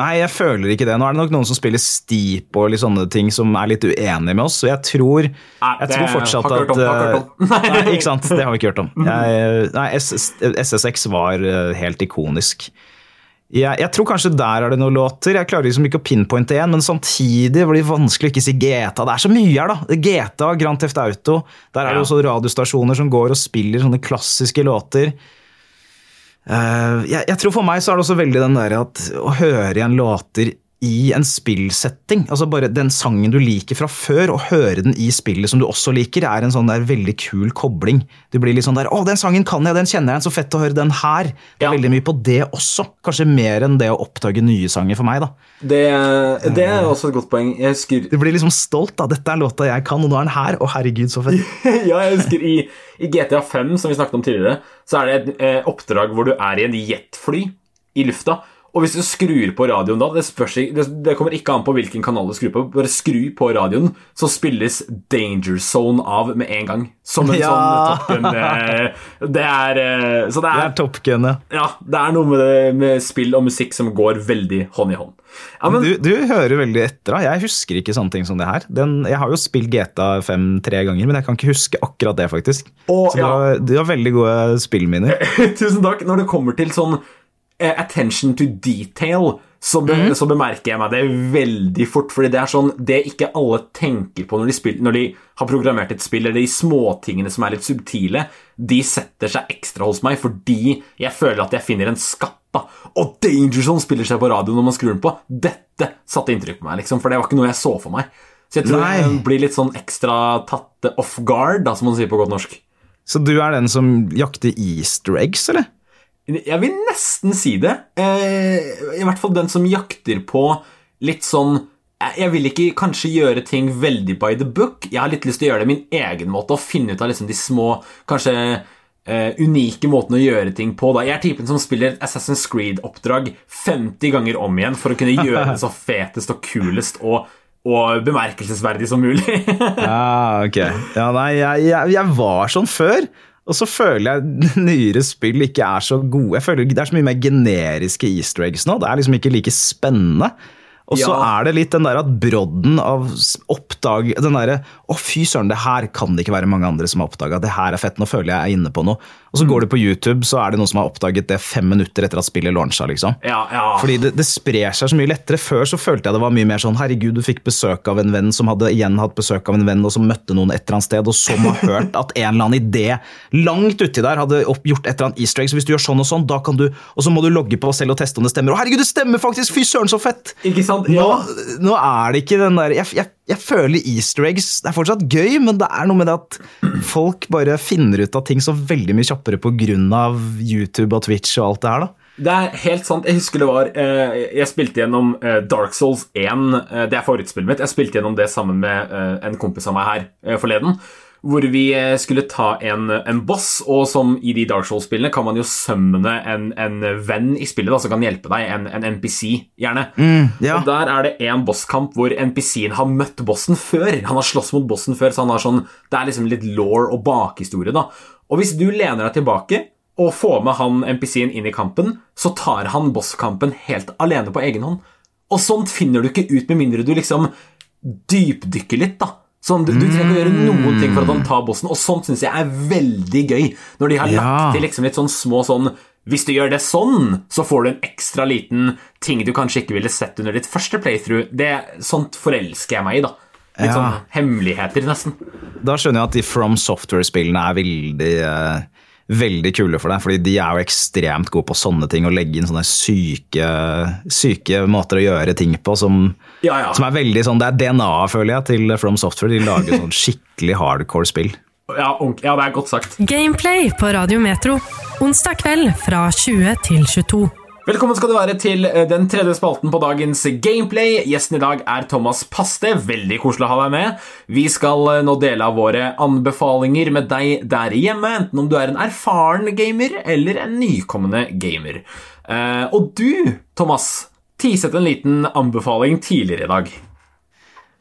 Nei, jeg føler ikke det. Nå er det nok noen som spiller Steep og litt sånne ting som er litt uenige med oss, så jeg tror, Nei, jeg tror fortsatt har hørt om, har eh, Nei, ikke sant. Det har vi ikke hørt om. Jeg, nei, SS, SSX var eh, helt ikonisk. Jeg, jeg tror kanskje der er det noen låter. Jeg klarer liksom ikke å pinpointe én, men samtidig blir det vanskelig å ikke si GTA. Det er så mye her, da. GTA, Grand Theft Auto. Der er det Ja. også radiostasjoner som går og spiller sånne klassiske låter. Uh, jeg, jeg tror For meg så er det også veldig den der at å høre igjen låter i en spillsetting, altså bare den sangen du liker fra før, og høre den i spillet som du også liker, er en sånn der veldig kul kobling. Du blir litt sånn der 'Å, den sangen kan jeg, den kjenner jeg, så fett å høre den her'. Det er Ja. veldig mye på det også. Kanskje mer enn det å oppdage nye sanger for meg, da. Det, det er også et godt poeng. Jeg husker Du blir liksom stolt, da. 'Dette er låta jeg kan, og nå er den her'. Å, herregud, så fett. ja, jeg husker i, i GTA 5, som vi snakket om tidligere, så er det et eh, oppdrag hvor du er i en jetfly i lufta. Og hvis du skrur på radioen da, det, spørs, det, det kommer ikke an på hvilken kanal du skrur på, bare skru på radioen, så spilles Danger Zone av med en gang. Som en Ja. sånn Top Gun. eh, Det er eh, Så det Det er, er Top Gun, ja. ja, det er noe med, det, med spill og musikk som går veldig hånd i hånd. Ja, men, Du, du hører veldig etter. da. Jeg husker ikke sånne ting som det her. Den, jeg har jo spilt GTA 5 tre ganger, men jeg kan ikke huske akkurat det, faktisk. Og, Så du, har, du har veldig gode spillminner. Tusen takk. Når det kommer til sånn attention to detail, så, be, så bemerker jeg meg det veldig fort. Fordi det er sånn det ikke alle tenker på når de, spiller, når de har programmert et spill, eller de småtingene som er litt subtile, de setter seg ekstra hos meg fordi jeg føler at jeg finner en skatt. da. Og Danger Zone spiller seg på radio når man skrur den på. Dette satte inntrykk på meg, liksom, for det var ikke noe jeg så for meg. Så jeg tror Nei. jeg blir litt sånn ekstra tatt off guard, da, som man sier på godt norsk. Så du er den som jakter easter eggs, eller? Jeg vil nesten si det. Eh, I hvert fall den som jakter på litt sånn jeg- Jeg vil ikke kanskje gjøre ting veldig by the book. Jeg har litt lyst til å gjøre det min egen måte og finne ut av liksom de små, kanskje uh, unike måtene å gjøre ting på. Da. Jeg er typen som spiller Assassin's Creed-oppdrag 50 ganger om igjen for å kunne gjøre det så fetest og kulest og, og bemerkelsesverdig som mulig. Ja, ok. Ja, nei, jeg, jeg, jeg var sånn før. Og så føler jeg nyere spill ikke er så gode. Jeg føler Det er så mye mer generiske easter eggs nå. Det er liksom ikke like spennende. Og så Ja. er det litt den der at brodden av oppdag Den derre Å, fy søren, det her kan det ikke være mange andre som har oppdaga. Det her er fett. Nå føler jeg jeg er inne på noe. Og så går du på YouTube, så er det noen som har oppdaget det fem minutter etter at spillet launcha, liksom. Ja, ja. Fordi det, det sprer seg så mye lettere. Før så følte jeg det var mye mer sånn herregud, du fikk besøk av en venn som hadde igjen hatt besøk av en venn, og som møtte noen et eller annet sted, og som har hørt at en eller annen idé langt uti der hadde gjort et eller annet easter egg. Så hvis du gjør sånn og sånn, da kan du Og så må du logge på selv og teste om det stemmer. Å herregud, det stemmer faktisk! Fy søren, så fett! Ikke sant? Nå, nå er det ikke den der jeg, jeg, jeg føler easter eggs Det er fortsatt gøy, men det er noe med det at folk bare finner ut av ting så veldig mye kjappere pga. YouTube og Twitch og alt det her. da. Det er helt sant. Jeg husker det var eh, Jeg spilte gjennom eh, Dark Souls 1. Eh, det er favorittspillet mitt. Jeg spilte gjennom det sammen med en kompis av meg her forleden. Hvor vi eh, skulle ta en, en boss, og som i de Dark Souls-spillene kan man jo summone en, en venn i spillet da, som kan hjelpe deg. En, en NPC, gjerne. ja. Og Der er det en bosskamp hvor NPC-en har møtt bossen før. Han har slåss mot bossen før, så han har sånn, det er liksom litt law og bakhistorie. da. Og hvis du lener deg tilbake og får med han NPC-en inn i kampen, så tar han bosskampen helt alene på egen hånd. Og sånt finner du ikke ut med mindre du liksom dypdykker litt, da. Sånn, du, du trenger ikke å gjøre noen ting for at han tar bossen, og sånt syns jeg er veldig gøy. Når de har Ja. lagt til liksom litt sånn små sånn Hvis du gjør det sånn, så får du en ekstra liten ting du kanskje ikke ville sett under ditt første playthrough. Det, sånt forelsker jeg meg i, da. Litt Ja. sånn hemmeligheter, nesten. Da skjønner jeg at de From Software-spillene er veldig, uh, veldig kule for deg. fordi de er jo ekstremt gode på sånne ting. Å legge inn sånne syke, syke måter å gjøre ting på som, Ja, ja. som er veldig sånn Det er DNA, føler jeg, til From Software. De lager sånn skikkelig hardcore spill. Ja, ja, det er godt sagt. Gameplay på Radio Metro. Onsdag kveld fra 20 til 22. Velkommen skal du være til eh, den tredje spalten på dagens gameplay. Gjesten i dag er Thomas Paste. Veldig koselig å ha deg med. Vi skal eh, nå dele av våre anbefalinger med deg der hjemme, enten om du er en erfaren gamer eller en nykommende gamer. Eh, og du, Thomas, teaset en liten anbefaling tidligere i dag.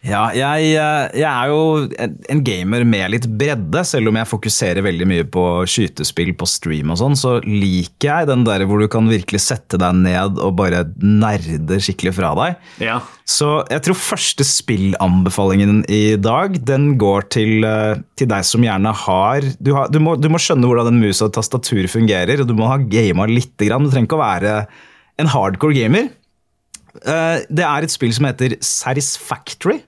Ja, jeg, eh, jeg er jo en- en gamer med litt bredde, selv om jeg fokuserer veldig mye på skytespill på stream og sånn, så liker jeg den der hvor du kan virkelig sette deg ned og bare nerde skikkelig fra deg. Ja. Så jeg tror første spillanbefalingen i dag, den går til, eh, til deg som gjerne har du, har du, må, du må skjønne hvordan en mus og tastatur fungerer, og du må ha gama lite grann. Du trenger ikke å være en hardcore gamer. Eh, Det er et spill som heter Satisfactory.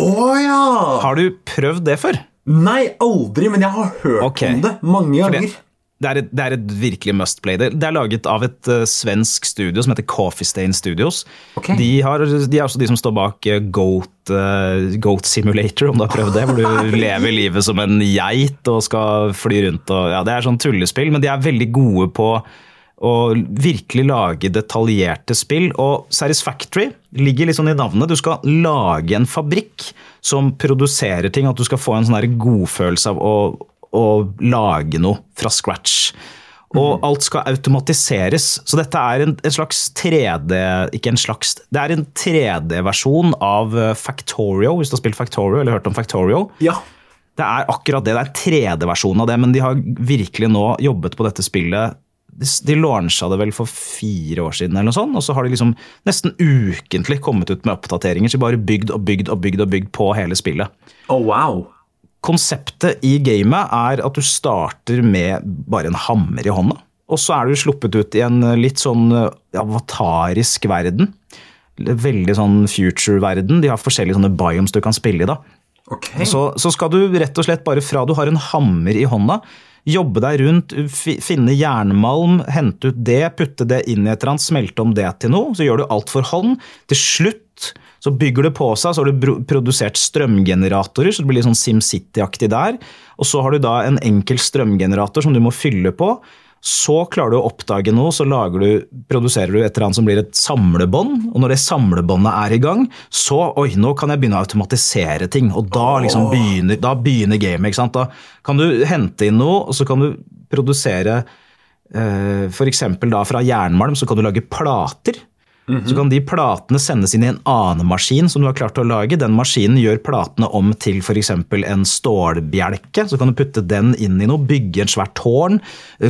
Å ja! Har du prøvd det før? Nei, aldri, men jeg har hørt okay. om det mange ganger. Det, er et, det er et virkelig must play. Det, det er laget av et uh, svensk studio som heter Coffee Stain Studios. Okay. De, har, de er også de som står bak eh, Goat, uh, Goat Simulator, om du har prøvd det. Hvor du lever livet som en geit og skal fly rundt. Og, ja, det er sånn tullespill, men de er veldig gode på å virkelig lage detaljerte spill. Og Satisfactory ligger litt sånn i navnet. Du skal lage en fabrikk som produserer ting. At du skal få en sånn godfølelse av å, å lage noe fra scratch. Og alt skal automatiseres. Så dette er en, en slags 3D Ikke en slags Det er en 3D-versjon av eh, Factorio, hvis du har spilt Factorio eller hørt om Factorio. Ja. Det er akkurat det. Det er en 3D-versjon av det, men de har virkelig nå jobbet på dette spillet. De, de launcha det vel for fire år siden, eller noe sånt, og så har de liksom nesten ukentlig kommet ut med oppdateringer. Så bare bygd og bygd og bygd og bygd på hele spillet. Å, wow. Konseptet i gamet er at du starter med bare en hammer i hånda. Og så er du sluppet ut i en litt sånn avatarisk verden. Veldig sånn future-verden. De har forskjellige sånne biomes du kan spille i. da. Ok. Så, så skal du rett og slett bare fra du har en hammer i hånda, jobbe deg rundt, finne jernmalm, hente ut det, putte det inn i et eller annet, smelte om det til noe. Så gjør du alt for hånd. Til slutt så bygger det på seg, så har du produsert strømgeneratorer, så det blir litt sånn SimCity-aktig der. Og så har du da en enkel strømgenerator som du må fylle på. Så klarer du å oppdage noe, så lager du, produserer du et eller annet som blir et samlebånd. Og når det samlebåndet er i gang, så oi, nå kan jeg begynne å automatisere ting. Og da liksom begynner, da begynner gamet. Da kan du hente inn noe, og så kan du produsere eh, F.eks. da fra jernmalm så kan du lage plater. Så kan de platene sendes inn i en annen maskin som du har klart å lage. Den maskinen gjør platene om til f.eks. en stålbjelke. Så kan du putte den inn i noe, bygge en svært tårn,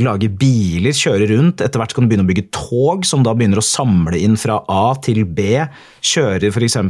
lage biler, kjøre rundt. Etter hvert kan du begynne å bygge tog, som da begynner å samle inn fra A til B. Kjører f.eks.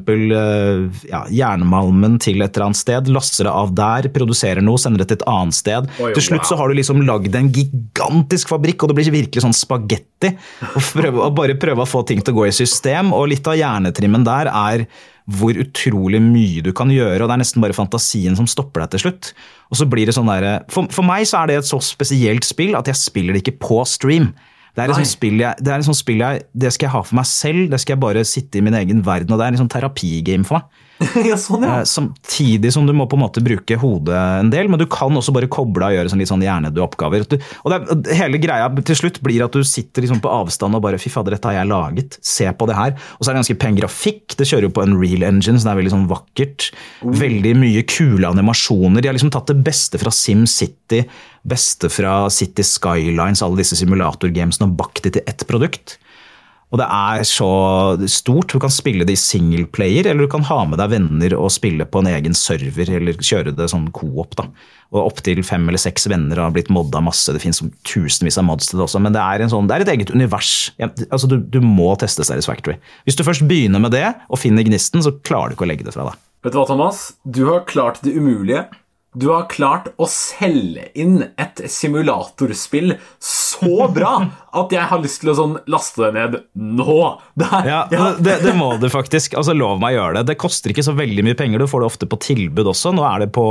Ja, jernmalmen til et eller annet sted, laster det av der, produserer noe, sender det til et annet sted. Oi, til slutt så har du liksom lagd en gigantisk fabrikk, og det blir virkelig sånn spagetti. Å bare prøve å få ting til å gå i system. Og litt av hjernetrimmen der er hvor utrolig mye du kan gjøre, og det er nesten bare fantasien som stopper deg til slutt. Og så blir det sånn der, for, for meg så er det et så spesielt spill at jeg spiller det ikke på stream. Det er, et sånt spill jeg, det et sånt spill jeg, det skal jeg ha for meg selv, det skal jeg bare sitte i min egen verden, og det er en sånn terapigame for meg. ja, sånn, ja. Eh, Samtidig som du må på en måte bruke hodet en del, men du kan også bare koble av og gjøre sånn litt sånn hjernedøde oppgaver. Og det er, hele greia til slutt blir at du sitter liksom på avstand og bare fy fader, dette har jeg laget, se på det her. Og så er det ganske pen grafikk, det kjører jo på en real engine, så det er veldig sånn vakkert. Veldig mye kule animasjoner. De har liksom tatt det beste fra SimCity, beste fra City Skylines, alle disse simulatorgamesene og bakt det til ett produkt. Og det er så stort. Du kan spille det i singleplayer, eller du kan ha med deg venner og spille på en egen server, eller kjøre det sånn co-op. da. Og Opptil fem eller seks venner har blitt modda masse. Det fins tusenvis av mods til det også, men det er, sånn, det er et eget univers. Altså du, du må teste Satisfactory. Hvis du først begynner med det og finner gnisten, så klarer du ikke å legge det fra deg. Vet du hva, Thomas? Du har klart det umulige. Du har klart å selge inn et simulatorspill så bra at jeg har lyst til å sånn laste det ned nå. Der, er, Ja, Det, det må du faktisk. altså Lov meg å gjøre det. Det koster ikke så veldig mye penger. Du får det ofte på tilbud også. Nå er det på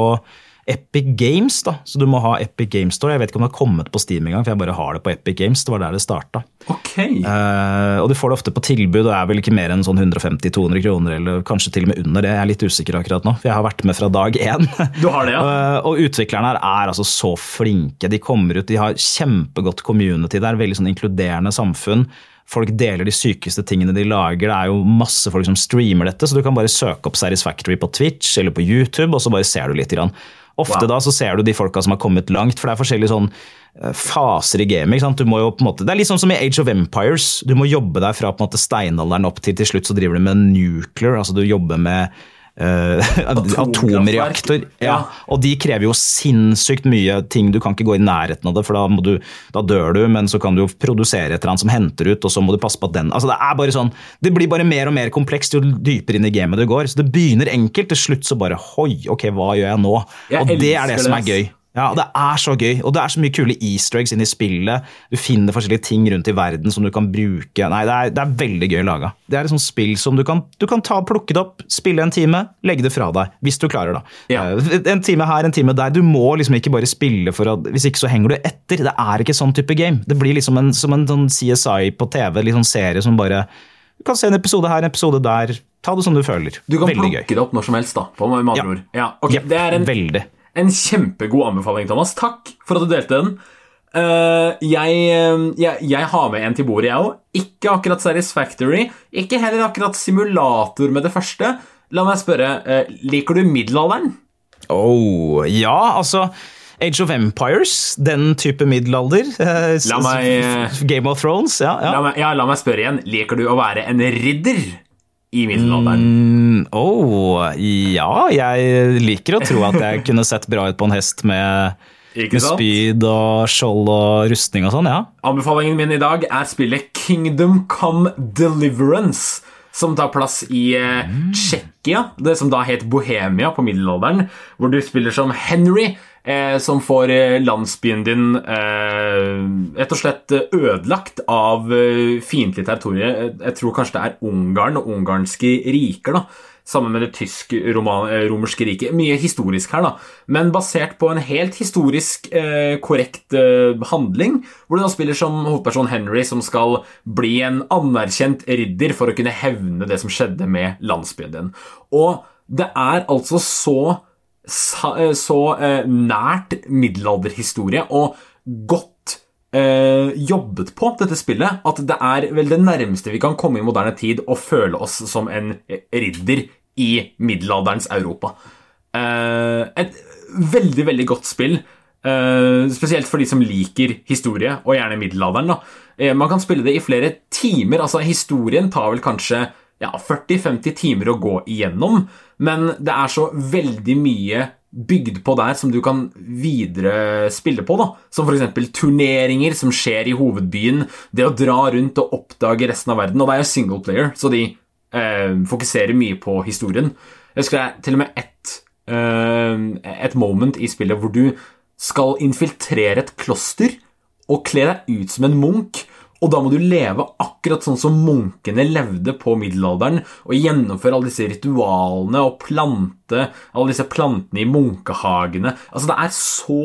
Epic Games, da. Så du må ha Epic Games Store. Jeg vet ikke om det har kommet på Steam engang, for jeg bare har det på Epic Games. Det var der det starta. Ok. Uh, og du får det ofte på tilbud, og er vel ikke mer enn sånn 150-200 kroner, eller kanskje til og med under det. Jeg er litt usikker akkurat nå, for jeg har vært med fra dag én. Du har det, ja? Uh, og utviklerne her er altså så flinke. De kommer ut, de har kjempegodt community. Det er veldig sånn inkluderende samfunn. Folk deler de sykeste tingene de lager. Det er jo masse folk som streamer dette, så du kan bare søke opp Satisfactory på Twitch eller på YouTube, og så bare ser du litt. Grann. Ofte Wow. da så ser du de folka som har kommet langt, for det er forskjellige sånn eh, faser i gamet. ikke sant? Du må jo på en måte, Det er litt sånn som i Age of Empires. Du må jobbe deg fra på en måte steinalderen opp til til slutt så driver du med nuclear. altså Du jobber med atomreaktor. Ja. Og de krever jo sinnssykt mye ting. Du kan ikke gå i nærheten av det, for da, du, da dør du. Men så kan du jo produsere et eller annet som henter ut, og så må du passe på at den altså Det er bare sånn, det blir bare mer og mer komplekst jo dypere inn i gamet du går. Så det begynner enkelt, til slutt så bare Hoi, ok, hva gjør jeg nå? Og det er det som er gøy. Ja, Det er så gøy, og det er så mye kule easter eggs inni i spillet. Du finner forskjellige ting rundt i verden som du kan bruke. Nei, Det er, det er veldig gøy laga. Det er et sånt spill som du kan, du kan ta, plukke det opp, spille en time, legge det fra deg. Hvis du klarer det. Ja. Eh, En time her, en time der. Du må liksom ikke bare spille for at Hvis ikke så henger du etter. Det er ikke sånn type game. Det blir liksom en, som en sånn CSI på TV, litt sånn serie som bare Du kan se en episode her, en episode der. Ta det som du føler. Du kan Veldig plukke det opp når som helst, da. På med andre Ja. ord. Ja, okay. yep, Det er en, Veldig. En kjempegod anbefaling, Thomas. Takk for at du delte den. Uh, jeg, eh, jeg, jeg har med en til bordet, jeg òg. Ikke akkurat Satisfactory. Ikke heller akkurat simulator med det første. La meg spørre, uh, liker du middelalderen? Oh, ja, altså Age of Empires, den type middelalder. La meg, Game of Thrones, ja. ja. La meg, ja, la meg spørre igjen. Liker du å være en ridder i middelalderen? Mm, oh, ja, jeg liker å tro at jeg kunne sett bra ut på en hest med, med spyd og skjold og rustning og sånn, ja. Anbefalingen min i dag er spillet Kingdom Come Deliverance. Som tar plass i eh, Tsjekkia, det som da het Bohemia på middelalderen. Hvor du spiller som Henry, eh, som får eh, landsbyen din eh, rett og slett eh, ødelagt av eh, fiendtlig territorium. Jeg tror kanskje det er Ungarn og ungarske riker. da Sammen med det tysk-romerske riket. Mye historisk her, da. Men basert på en helt historisk eh, korrekt eh, handling, hvor du da spiller som hovedperson Henry, som skal bli en anerkjent ridder for å kunne hevne det som skjedde med landsbyen din. Og det er altså så så eh, nært middelalderhistorie og godt eh, jobbet på dette spillet at det er vel det nærmeste vi kan komme i moderne tid å føle oss som en ridder i middelalderens Europa. Eh, et veldig, veldig godt spill. Uh, spesielt for de som liker historie, og gjerne middelalderen. da. Uh, Man kan spille det i flere timer. altså Historien tar vel kanskje ja, 40-50 timer å gå igjennom, men det er så veldig mye bygd på der som du kan videre spille på. da, Som f.eks. turneringer som skjer i hovedbyen, det å dra rundt og oppdage resten av verden. Og det er jo single player, så de eh, fokuserer mye på historien. Jeg husker jeg til og med ett eh, et moment i spillet hvor du skal infiltrere et kloster og kle deg ut som en munk. Og da må du leve akkurat sånn som munkene levde på middelalderen, og gjennomføre alle disse ritualene og plante alle disse plantene i munkehagene. Altså, det er så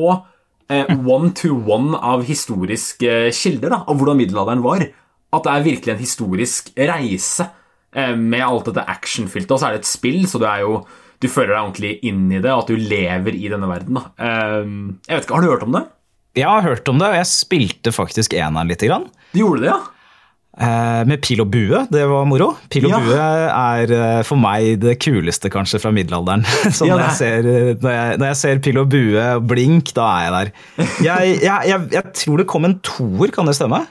eh, one to one av historiske eh, kilder da, av hvordan middelalderen var, at det er virkelig en historisk reise eh, med alt dette actionfylte. Og så er det et spill, så du er jo du føler deg ordentlig inn i det, og at du lever i denne verden. Da. Eh, jeg vet ikke, Har du hørt om det? Jeg har hørt om det, og jeg spilte faktisk eneren lite grann. Du gjorde det, ja? Eh, med pil og bue, det var moro. Pil og Ja. bue er eh, for meg det kuleste kanskje fra middelalderen. Så Ja, når, jeg ser, eh, når, jeg, når jeg ser pil og bue og blink, da er jeg der. Jeg, jeg, tror det kom en toer, kan det stemme?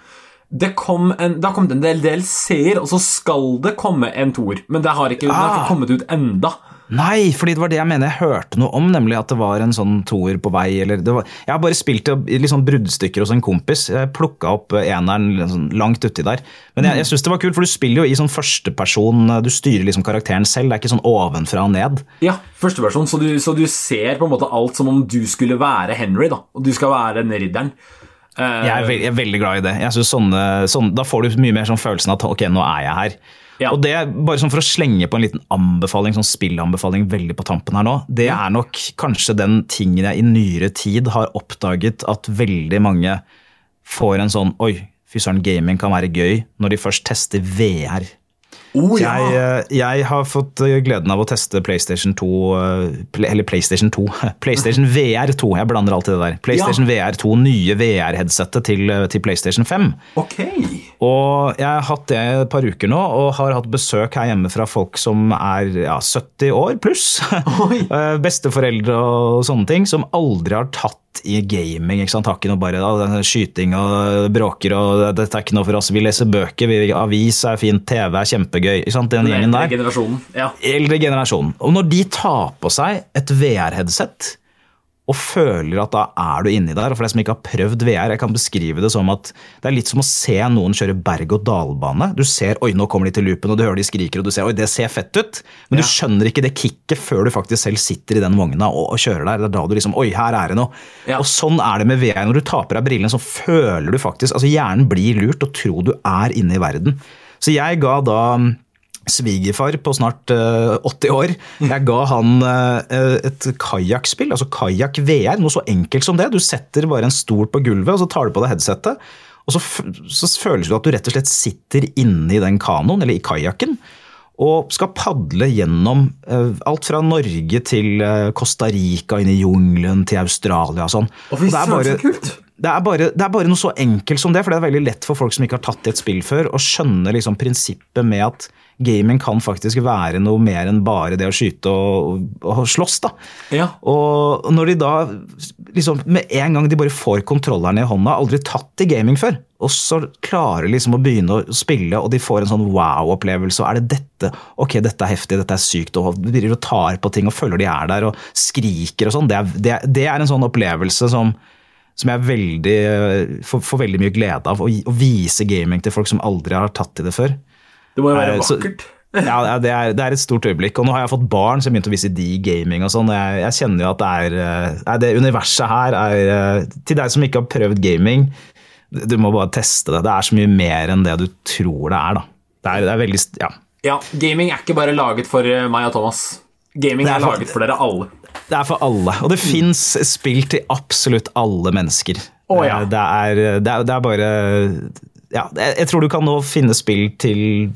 Det, kom en, det har kommet en del DLC-er, og så skal det komme en toer. Men det har ikke, det har Ah. ikke kommet ut enda. Nei, fordi det var det jeg mener jeg hørte noe om, nemlig at det var en sånn toer på vei. Eller det var, jeg har bare spilt i sånn bruddstykker hos en kompis. Jeg plukka opp eneren sånn langt uti der. Men jeg, jeg synes det var kult, for du spiller jo i sånn førsteperson. Du styrer liksom karakteren selv. Det er ikke sånn ovenfra og ned. Ja, førsteperson, så, du- så du ser på en måte alt som om du skulle være Henry, da. Og du skal være den ridderen. Uh, Jeg er, veld, jeg er veldig glad i det. Jeg synes sånne, sånn, Da får du mye mer sånn følelsen at ok, nå er jeg her. Ja. Og det, Bare sånn for å slenge på en liten anbefaling, sånn spillanbefaling veldig på tampen her nå, det er nok kanskje den tingen jeg i nyere tid har oppdaget at veldig mange får en sånn Oi, fy søren, gaming kan være gøy, når de først tester VR. Oh, ja. Jeg, eh, jeg har fått eh, gleden av å teste PlayStation 2 eh, Eller PlayStation 2. PlayStation VR 2. Jeg blander alltid det der. PlayStation VR 2, nye VR-headsettet til, til PlayStation 5. Okay. Og jeg har hatt det et par uker nå, og har hatt besøk her hjemme fra folk som er ja, 70 år pluss. Oi. Besteforeldre og sånne ting, som aldri har tatt i gaming. ikke sant? Har ikke noe bare da, skyting og bråker og dette er ikke noe for oss. Vi leser bøker, vi, avis er fint, TV er kjempegøy. ikke sant? Den Den gjengen eldre generasjonen. Ja. eldre generasjonen. Og når de tar på seg et VR-headset og føler at da er du inni der, og for deg som ikke har prøvd VR, jeg kan beskrive det som at det er litt som å se noen kjøre berg-og-dal-bane. Du ser oi, nå kommer de til loopen, og du hører de skriker, og du ser oi, det ser fett ut, men Ja. du skjønner ikke det kicket før du faktisk selv sitter i den vogna og, og kjører der. Det er da du liksom oi, her er det noe. Ja. Og sånn er det med VR. Når du taper av brillene, så føler du faktisk altså Hjernen blir lurt og tror du er inne i verden. Så jeg ga da svigerfar på snart eh, 80 år. Jeg ga han eh, et kajakkspill, altså kajakk VR. Noe så enkelt som det. Du setter bare en stol på gulvet, og så tar du på deg headsetet. Og så, så føles det at du rett og slett sitter inne i den kanoen, eller i kajakken. Og skal padle gjennom eh, alt fra Norge til eh, Costa Rica, inn i jungelen, til Australia og sånn. Og det er bare- det er, bare, det er bare noe så enkelt som det, for det er veldig lett for folk som ikke har tatt i et spill før, å skjønne liksom prinsippet med at gaming kan faktisk være noe mer enn bare det å skyte og, og, og slåss. da. Ja. Og når de da liksom med en gang de bare får kontrollerne i hånda, aldri tatt i gaming før, og så klarer liksom å begynne å spille, og de får en sånn wow-opplevelse, og er det dette? Ok, dette er heftig, dette er sykt, og de driver og tar på ting og føler de er der og skriker og sånn. Det, det, det er en sånn opplevelse som som jeg veldig, får, får veldig mye glede av. Å, å vise gaming til folk som aldri har tatt i det før. Det må jo være Eh, så- vakkert. Ja, det er, det er et stort øyeblikk. Og nå har jeg fått barn som begynte å vise de gaming og sånn. Jeg, jeg kjenner jo at det er eh, Det universet her er eh, Til deg som ikke har prøvd gaming, du må bare teste det. Det er så mye mer enn det du tror det er, da. Det er, det er veldig Ja. Ja, Gaming er ikke bare laget for meg og Thomas. Gaming er er laget for dere alle. Det er for alle. Og det fins spill til absolutt alle mennesker. Å, ja. det, er, det, er, det er bare Ja, jeg, tror du kan nå finne spill til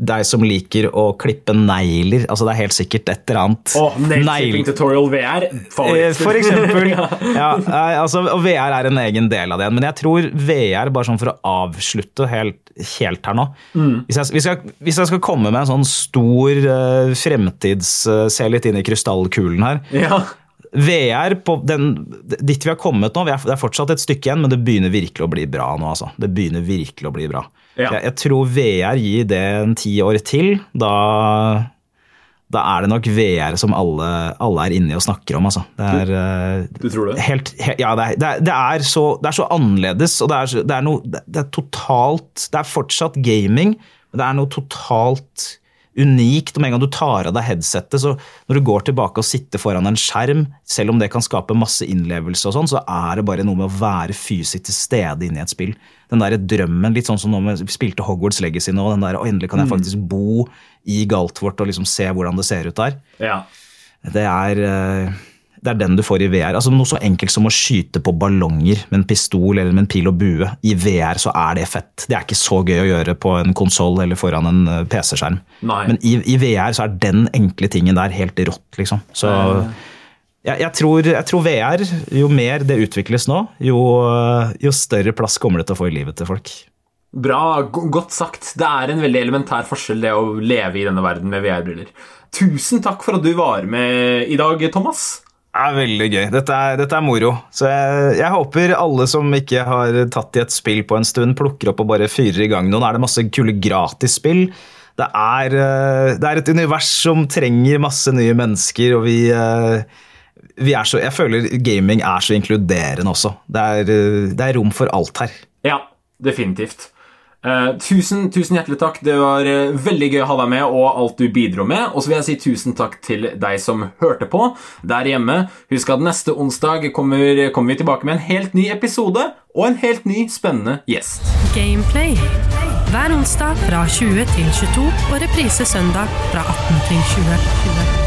deg som liker å klippe negler. Altså Det er helt sikkert et eller annet. Oh, Nail Tutorial VR. Eh. For eksempel. ja, altså, og VR er en egen del av det. Men jeg tror VR, bare sånn for å avslutte helt, helt her nå hvis, jeg, hvis, jeg, hvis jeg skal komme med en sånn stor uh, fremtids... Uh, se litt inn i krystallkulen her. Ja. VR på den, dit vi har kommet nå, det er fortsatt et stykke igjen, men det begynner virkelig å bli bra nå. altså. Det begynner virkelig å bli bra. Ja. Jeg, jeg tror VR gir det en ti år til. Da, da er det nok VR som alle, alle er inni og snakker om. altså. Det er, du, Du tror det? Helt, helt, ja, det er, det, er, det, er så, det er så annerledes, og det er, det er noe det, det er totalt Det er fortsatt gaming, men det er noe totalt unikt. Og med en gang du tar av deg headsetet, så når du går tilbake og sitter foran en skjerm, selv om det kan skape masse innlevelse, og sånn, så er det bare noe med å være fysisk til stede inne i et spill. Den der drømmen, litt sånn som når vi spilte Hogwarts Legacy nå, den der, og endelig kan jeg faktisk bo i Galtvort og liksom se hvordan det ser ut der. Ja. Det er, eh, det er den du får i VR. Altså Noe så enkelt som å skyte på ballonger med en pistol eller med en pil og bue. I VR så er det fett. Det er ikke så gøy å gjøre på en konsoll eller foran en eh, PC-skjerm. Men i, i VR så er den enkle tingen der helt rått, liksom. Så jeg, jeg, tror, jeg tror VR, jo mer det utvikles nå, jo, eh, jo større plass kommer det til å få i livet til folk. Bra, godt sagt. Det er en veldig elementær forskjell det å leve i denne verden med VR-briller. Tusen takk for at du var med i dag, Thomas. Er veldig gøy. Dette er, dette er moro. Så jeg, jeg håper alle som ikke har tatt i et spill på en stund, plukker opp og bare fyrer i gang noen. Er det masse kule gratisspill. Det er, eh, det er et univers som trenger masse nye mennesker, og vi, eh, vi er så Jeg føler gaming er så inkluderende også. Det er, eh, det er rom for alt her. Ja, definitivt. Eh, tusen, tusen hjertelig takk. Det var eh, veldig gøy å ha deg med og alt du bidro med. Og så vil jeg si tusen takk til deg som hørte på der hjemme. Husk at neste onsdag kommer, kommer vi tilbake med en helt ny episode og en helt ny spennende gjest. Gameplay. Hver onsdag fra 20 til 22 og reprise søndag fra 18 til 20.